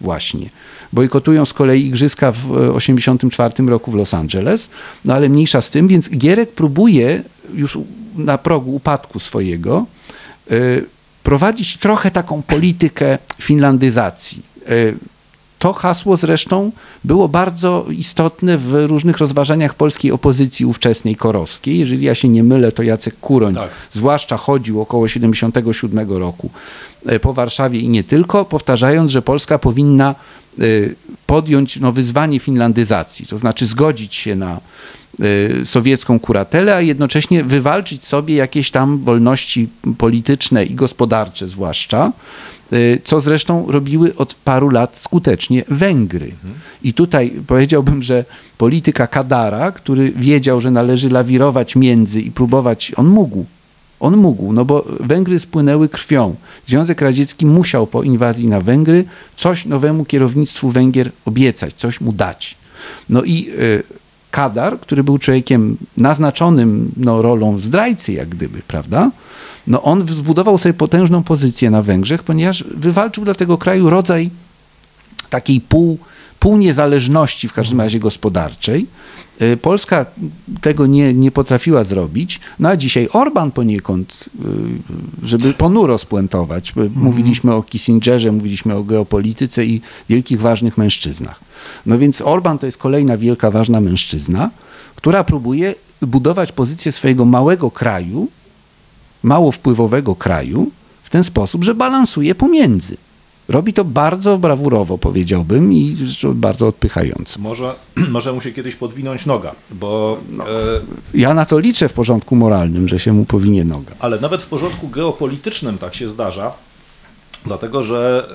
właśnie, bojkotują z kolei Igrzyska w 84 roku w Los Angeles, no ale mniejsza z tym, więc Gierek próbuje już na progu upadku swojego prowadzić trochę taką politykę finlandyzacji to hasło zresztą było bardzo istotne w różnych rozważaniach polskiej opozycji ówczesnej korowskiej. Jeżeli ja się nie mylę, to Jacek Kuroń tak. zwłaszcza chodził około 77 roku e, po Warszawie i nie tylko, powtarzając, że Polska powinna e, podjąć no, wyzwanie finlandyzacji, to znaczy zgodzić się na sowiecką kuratelę, a jednocześnie wywalczyć sobie jakieś tam wolności polityczne i gospodarcze zwłaszcza, co zresztą robiły od paru lat skutecznie Węgry. I tutaj powiedziałbym, że polityka Kadara, który wiedział, że należy lawirować między i próbować, on mógł On mógł, no bo Węgry spłynęły krwią. Związek Radziecki musiał po inwazji na Węgry coś nowemu kierownictwu Węgier obiecać, coś mu dać. No i y, Kadar, który był człowiekiem naznaczonym no, rolą zdrajcy, jak gdyby, prawda? No on zbudował sobie potężną pozycję na Węgrzech, ponieważ wywalczył dla tego kraju rodzaj takiej pół, półniezależności, w każdym razie gospodarczej. Y, Polska tego nie, nie potrafiła zrobić, no a dzisiaj Orban poniekąd, y, żeby ponuro spuentować, y, mówiliśmy o Kissingerze, mówiliśmy o geopolityce i wielkich, ważnych mężczyznach. No więc Orban to jest kolejna wielka, ważna mężczyzna, która próbuje budować pozycję swojego małego kraju, mało wpływowego kraju, w ten sposób, że balansuje pomiędzy. Robi to bardzo brawurowo, powiedziałbym, i bardzo odpychająco. Może, może mu się kiedyś podwinąć noga, bo No. e, Ja na to liczę w porządku moralnym, że się mu powinie noga. Ale nawet w porządku geopolitycznym tak się zdarza, dlatego że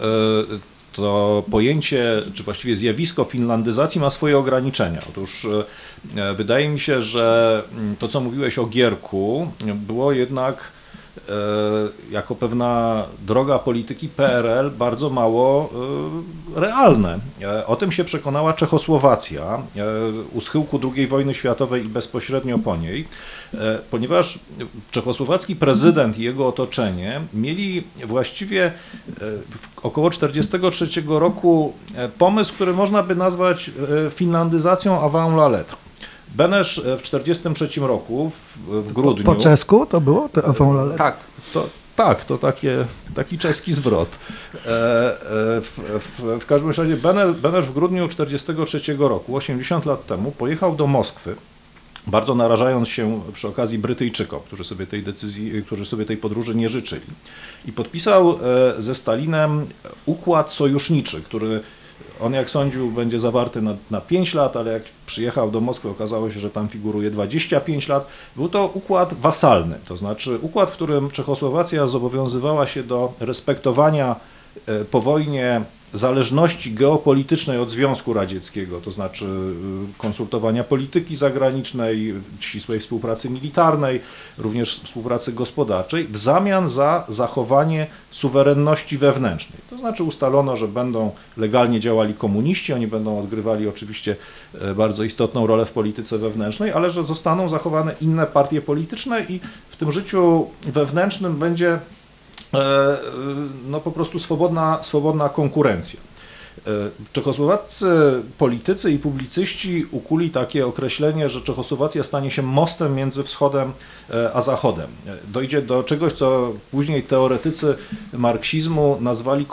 e, to pojęcie, czy właściwie zjawisko finlandyzacji ma swoje ograniczenia. Otóż e, wydaje mi się, że mm, to, co mówiłeś o Gierku, było jednak jako pewna droga polityki PRL bardzo mało e, realne. E, O tym się przekonała Czechosłowacja e, u schyłku II wojny światowej i bezpośrednio po niej, e, ponieważ czechosłowacki prezydent i jego otoczenie mieli właściwie e, około 1943 roku e, pomysł, który można by nazwać e, finlandyzacją avant la lettre. Benesz e, w 1943 roku, w, grudniu... Po czesku to było? To? Tak, to, tak, to takie, taki czeski zwrot. E, e, w, w, w każdym razie Bene- Benesz w grudniu 1943 roku, 80 lat temu, pojechał do Moskwy, bardzo narażając się przy okazji Brytyjczykom, którzy sobie tej decyzji, którzy sobie tej podróży nie życzyli. I podpisał ze Stalinem układ sojuszniczy, który on jak sądził będzie zawarty na, na 5 lat, ale jak przyjechał do Moskwy okazało się, że tam figuruje 25 lat. Był to układ wasalny, to znaczy układ, w którym Czechosłowacja zobowiązywała się do respektowania e, po wojnie zależności geopolitycznej od Związku Radzieckiego, to znaczy y, konsultowania polityki zagranicznej, ścisłej współpracy militarnej, również współpracy gospodarczej, w zamian za zachowanie suwerenności wewnętrznej. To znaczy ustalono, że będą legalnie działali komuniści, oni będą odgrywali oczywiście e, bardzo istotną rolę w polityce wewnętrznej, ale że zostaną zachowane inne partie polityczne i w tym życiu wewnętrznym będzie no po prostu swobodna, swobodna konkurencja. E, Czechosłowaccy politycy i publicyści ukuli takie określenie, że Czechosłowacja stanie się mostem między wschodem e, a zachodem. E, Dojdzie do czegoś, co później teoretycy marksizmu nazwali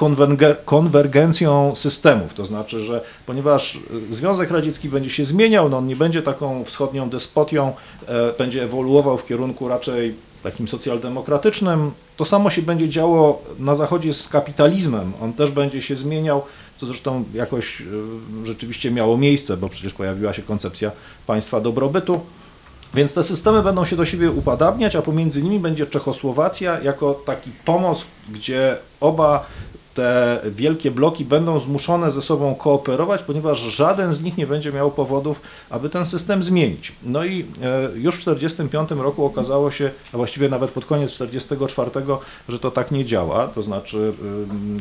konwergencją systemów. To znaczy, że ponieważ e, Związek Radziecki będzie się zmieniał, no on nie będzie taką wschodnią despotią, e, będzie ewoluował w kierunku raczej takim socjaldemokratycznym. To samo się będzie działo na Zachodzie z kapitalizmem. On też będzie się zmieniał, co zresztą jakoś y, rzeczywiście miało miejsce, bo przecież pojawiła się koncepcja państwa dobrobytu. Więc te systemy będą się do siebie upadabniać, a pomiędzy nimi będzie Czechosłowacja jako taki pomost, gdzie oba te wielkie bloki będą zmuszone ze sobą kooperować, ponieważ żaden z nich nie będzie miał powodów, aby ten system zmienić. No i e, już w 1945 roku okazało się, a właściwie nawet pod koniec 1944, że to tak nie działa. To znaczy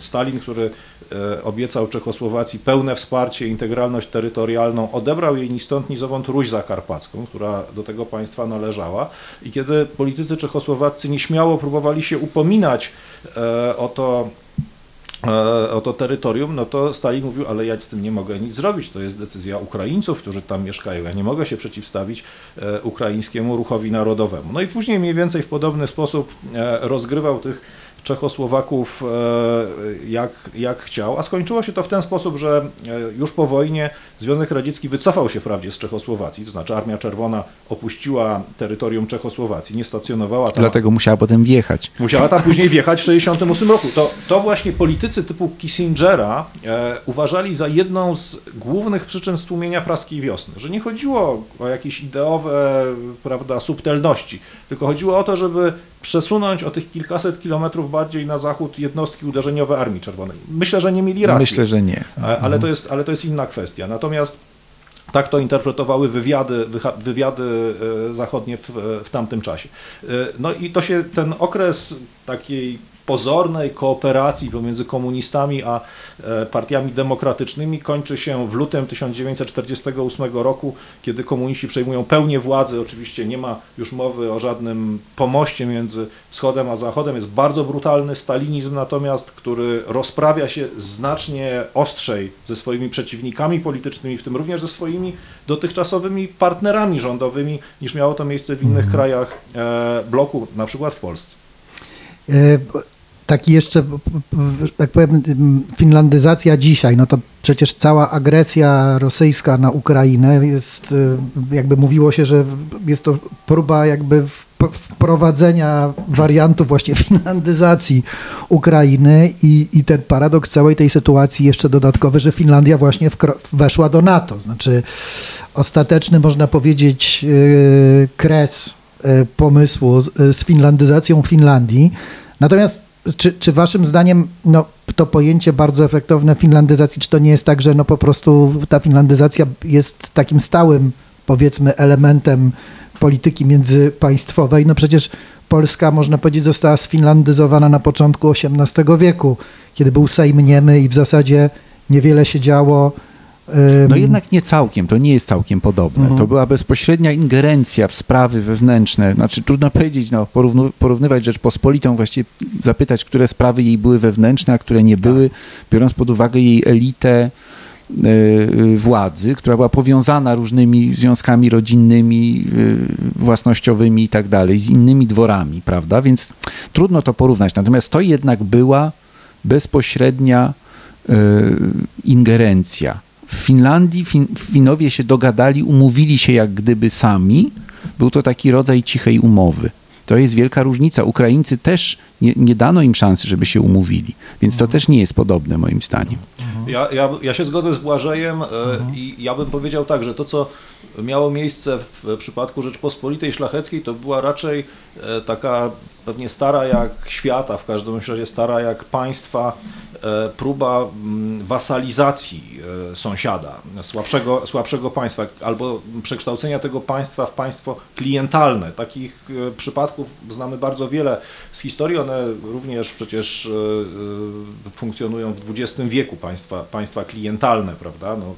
Stalin, który e, obiecał Czechosłowacji pełne wsparcie, integralność terytorialną, odebrał jej ni stąd, ni zowąd Ruś Zakarpacką, która do tego państwa należała. I kiedy politycy czechosłowaccy nieśmiało próbowali się upominać e, o to, o to terytorium, no to Stalin mówił, ale ja z tym nie mogę nic zrobić, to jest decyzja Ukraińców, którzy tam mieszkają, ja nie mogę się przeciwstawić e, ukraińskiemu ruchowi narodowemu. No i później mniej więcej w podobny sposób e, rozgrywał tych Czechosłowaków e, jak, jak chciał, a skończyło się to w ten sposób, że e, już po wojnie Związek Radziecki wycofał się wprawdzie z Czechosłowacji, to znaczy Armia Czerwona opuściła terytorium Czechosłowacji, nie stacjonowała tam Dlatego musiała potem wjechać. Musiała tam później wjechać w 1968 roku. To, to właśnie politycy typu Kissingera e, uważali za jedną z głównych przyczyn stłumienia praskiej wiosny, że nie chodziło o jakieś ideowe prawda, subtelności, tylko chodziło o to, żeby przesunąć o tych kilkaset kilometrów bardziej na zachód jednostki uderzeniowe Armii Czerwonej. Myślę, że nie mieli racji. Myślę, że nie. E, Ale to, jest, ale to jest inna kwestia. Natomiast Tak to interpretowały wywiady, wywiady zachodnie w, w tamtym czasie. No i to się ten okres takiej pozornej kooperacji pomiędzy komunistami a e, partiami demokratycznymi kończy się w lutym 1948 roku, kiedy komuniści przejmują pełnię władzy. Oczywiście nie ma już mowy o żadnym pomoście między wschodem a zachodem. Jest bardzo brutalny stalinizm natomiast, który rozprawia się znacznie ostrzej ze swoimi przeciwnikami politycznymi, w tym również ze swoimi dotychczasowymi partnerami rządowymi, niż miało to miejsce w innych mhm. krajach e, bloku, na przykład w Polsce. E, taki jeszcze, tak powiem, finlandyzacja dzisiaj, no to przecież cała agresja rosyjska na Ukrainę jest, y, jakby mówiło się, że jest to próba jakby wprowadzenia wariantu właśnie finlandyzacji Ukrainy i, i ten paradoks całej tej sytuacji jeszcze dodatkowy, że Finlandia właśnie weszła do NATO. Znaczy ostateczny, można powiedzieć, y, kres pomysłu z finlandyzacją Finlandii. Natomiast czy, czy waszym zdaniem no, to pojęcie bardzo efektowne finlandyzacji, czy to nie jest tak, że no, po prostu ta finlandyzacja jest takim stałym, powiedzmy, elementem polityki międzypaństwowej? No przecież Polska, można powiedzieć, została sfinlandyzowana na początku XVIII wieku, kiedy był Sejm niemy i w zasadzie niewiele się działo no jednak nie całkiem, to nie jest całkiem podobne. Mhm. To była bezpośrednia ingerencja w sprawy wewnętrzne. Znaczy trudno powiedzieć, no, porównywać Rzeczpospolitą, właściwie zapytać, które sprawy jej były wewnętrzne, a które nie były, tak. biorąc pod uwagę jej elitę e, władzy, która była powiązana różnymi związkami rodzinnymi, e, własnościowymi i tak dalej, z innymi dworami, prawda? Więc trudno to porównać. Natomiast to jednak była bezpośrednia e, ingerencja w Finlandii fin Finowie się dogadali, umówili się jak gdyby sami. Był to taki rodzaj cichej umowy. To jest wielka różnica. Ukraińcy też nie, nie dano im szansy, żeby się umówili, więc to też nie jest podobne moim zdaniem. Ja, ja, ja się zgodzę z Błażejem e, i ja bym powiedział tak, że to, co miało miejsce w przypadku Rzeczpospolitej Szlacheckiej, to była raczej e, taka pewnie stara jak świata, w każdym razie stara jak państwa, próba mm, wasalizacji e, sąsiada, słabszego, słabszego państwa, albo przekształcenia tego państwa w państwo klientalne. Takich e, przypadków znamy bardzo wiele z historii, one również przecież funkcjonują w XX wieku, państwa, państwa klientalne, prawda? No,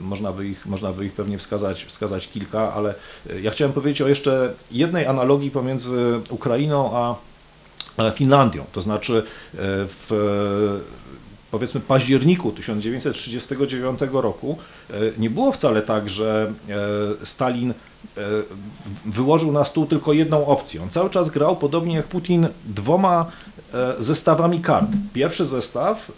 można, by ich, można by ich pewnie wskazać, wskazać kilka, ale ja chciałem powiedzieć o jeszcze jednej analogii pomiędzy Ukrainą a Finlandią. To znaczy e, w powiedzmy październiku 1939 roku e, nie było wcale tak, że e, Stalin wyłożył na stół tylko jedną opcję. On cały czas grał, podobnie jak Putin, dwoma zestawami kart. Pierwszy zestaw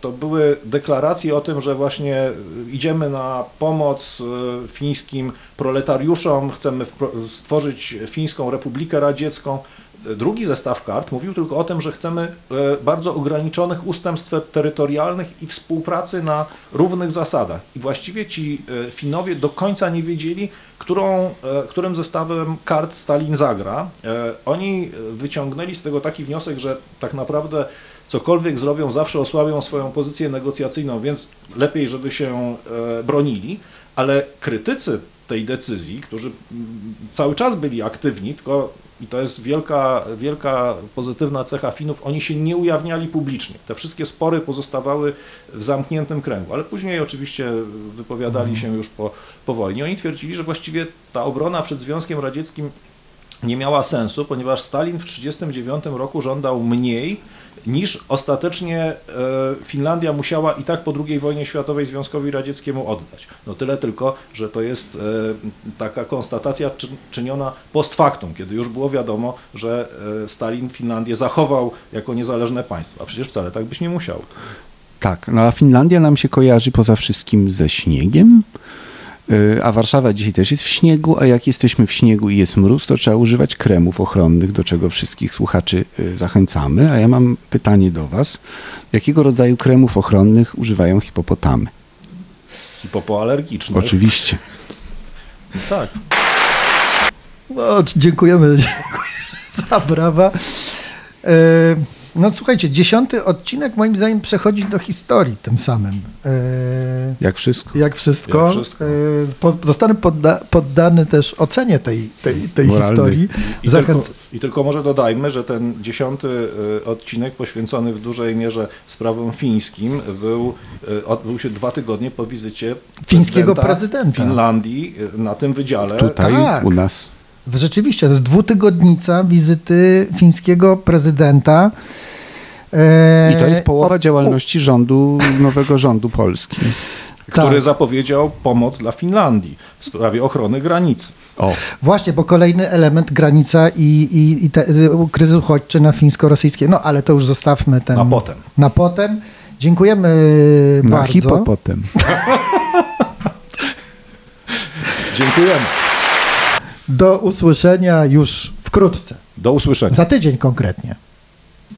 to były deklaracje o tym, że właśnie idziemy na pomoc fińskim proletariuszom, chcemy stworzyć Fińską Republikę Radziecką. Drugi zestaw kart mówił tylko o tym, że chcemy e, bardzo ograniczonych ustępstw terytorialnych i współpracy na równych zasadach. I właściwie ci e, Finowie do końca nie wiedzieli, którą, e, którym zestawem kart Stalin zagra. Oni wyciągnęli z tego taki wniosek, że tak naprawdę cokolwiek zrobią, zawsze osłabią swoją pozycję negocjacyjną, więc lepiej, żeby się bronili, ale krytycy tej decyzji, którzy cały czas byli aktywni, tylko i to jest wielka, wielka pozytywna cecha Finów, oni się nie ujawniali publicznie. Te wszystkie spory pozostawały w zamkniętym kręgu, ale później oczywiście wypowiadali mhm. się już po, po wojnie. Oni twierdzili, że właściwie ta obrona przed Związkiem Radzieckim nie miała sensu, ponieważ Stalin w 1939 roku żądał mniej niż ostatecznie e, Finlandia musiała i tak po II wojnie światowej Związkowi Radzieckiemu oddać. No tyle tylko, że to jest e, taka konstatacja czyniona post factum, kiedy już było wiadomo, że e, Stalin Finlandię zachował jako niezależne państwo, a przecież wcale tak być nie musiał. Tak, no a Finlandia nam się kojarzy poza wszystkim ze śniegiem, a Warszawa dzisiaj też jest w śniegu, a jak jesteśmy w śniegu i jest mróz, to trzeba używać kremów ochronnych, do czego wszystkich słuchaczy y, zachęcamy. A ja mam pytanie do Was. Jakiego rodzaju kremów ochronnych używają hipopotamy? Hipopoalergiczne. Oczywiście. tak. No, dziękujemy, dziękujemy za brawa. E, No słuchajcie, dziesiąty odcinek moim zdaniem przechodzi do historii tym samym. E, Jak wszystko. jak wszystko. Jak wszystko. E, po, zostanę podda, poddany też ocenie tej, tej, tej Moralnej. historii. I, Zachęc- tylko, I tylko może dodajmy, że ten dziesiąty y, odcinek poświęcony w dużej mierze sprawom fińskim był, odbył się dwa tygodnie po wizycie Fińskiego prezydenta. Finlandii y, na tym wydziale. Tutaj tak. u nas. Rzeczywiście, to jest dwutygodnica wizyty fińskiego prezydenta. E, I to jest połowa o- działalności rządu, nowego rządu Polski. który Tak. zapowiedział pomoc dla Finlandii w sprawie ochrony granicy. O, Właśnie, bo kolejny element granica i, i, i te, kryzys uchodźczy na fińsko-rosyjskie. No ale to już zostawmy ten. Na potem. Na potem. Dziękujemy na bardzo. hipopotem. Dziękujemy. Do usłyszenia już wkrótce. Do usłyszenia. Za tydzień konkretnie.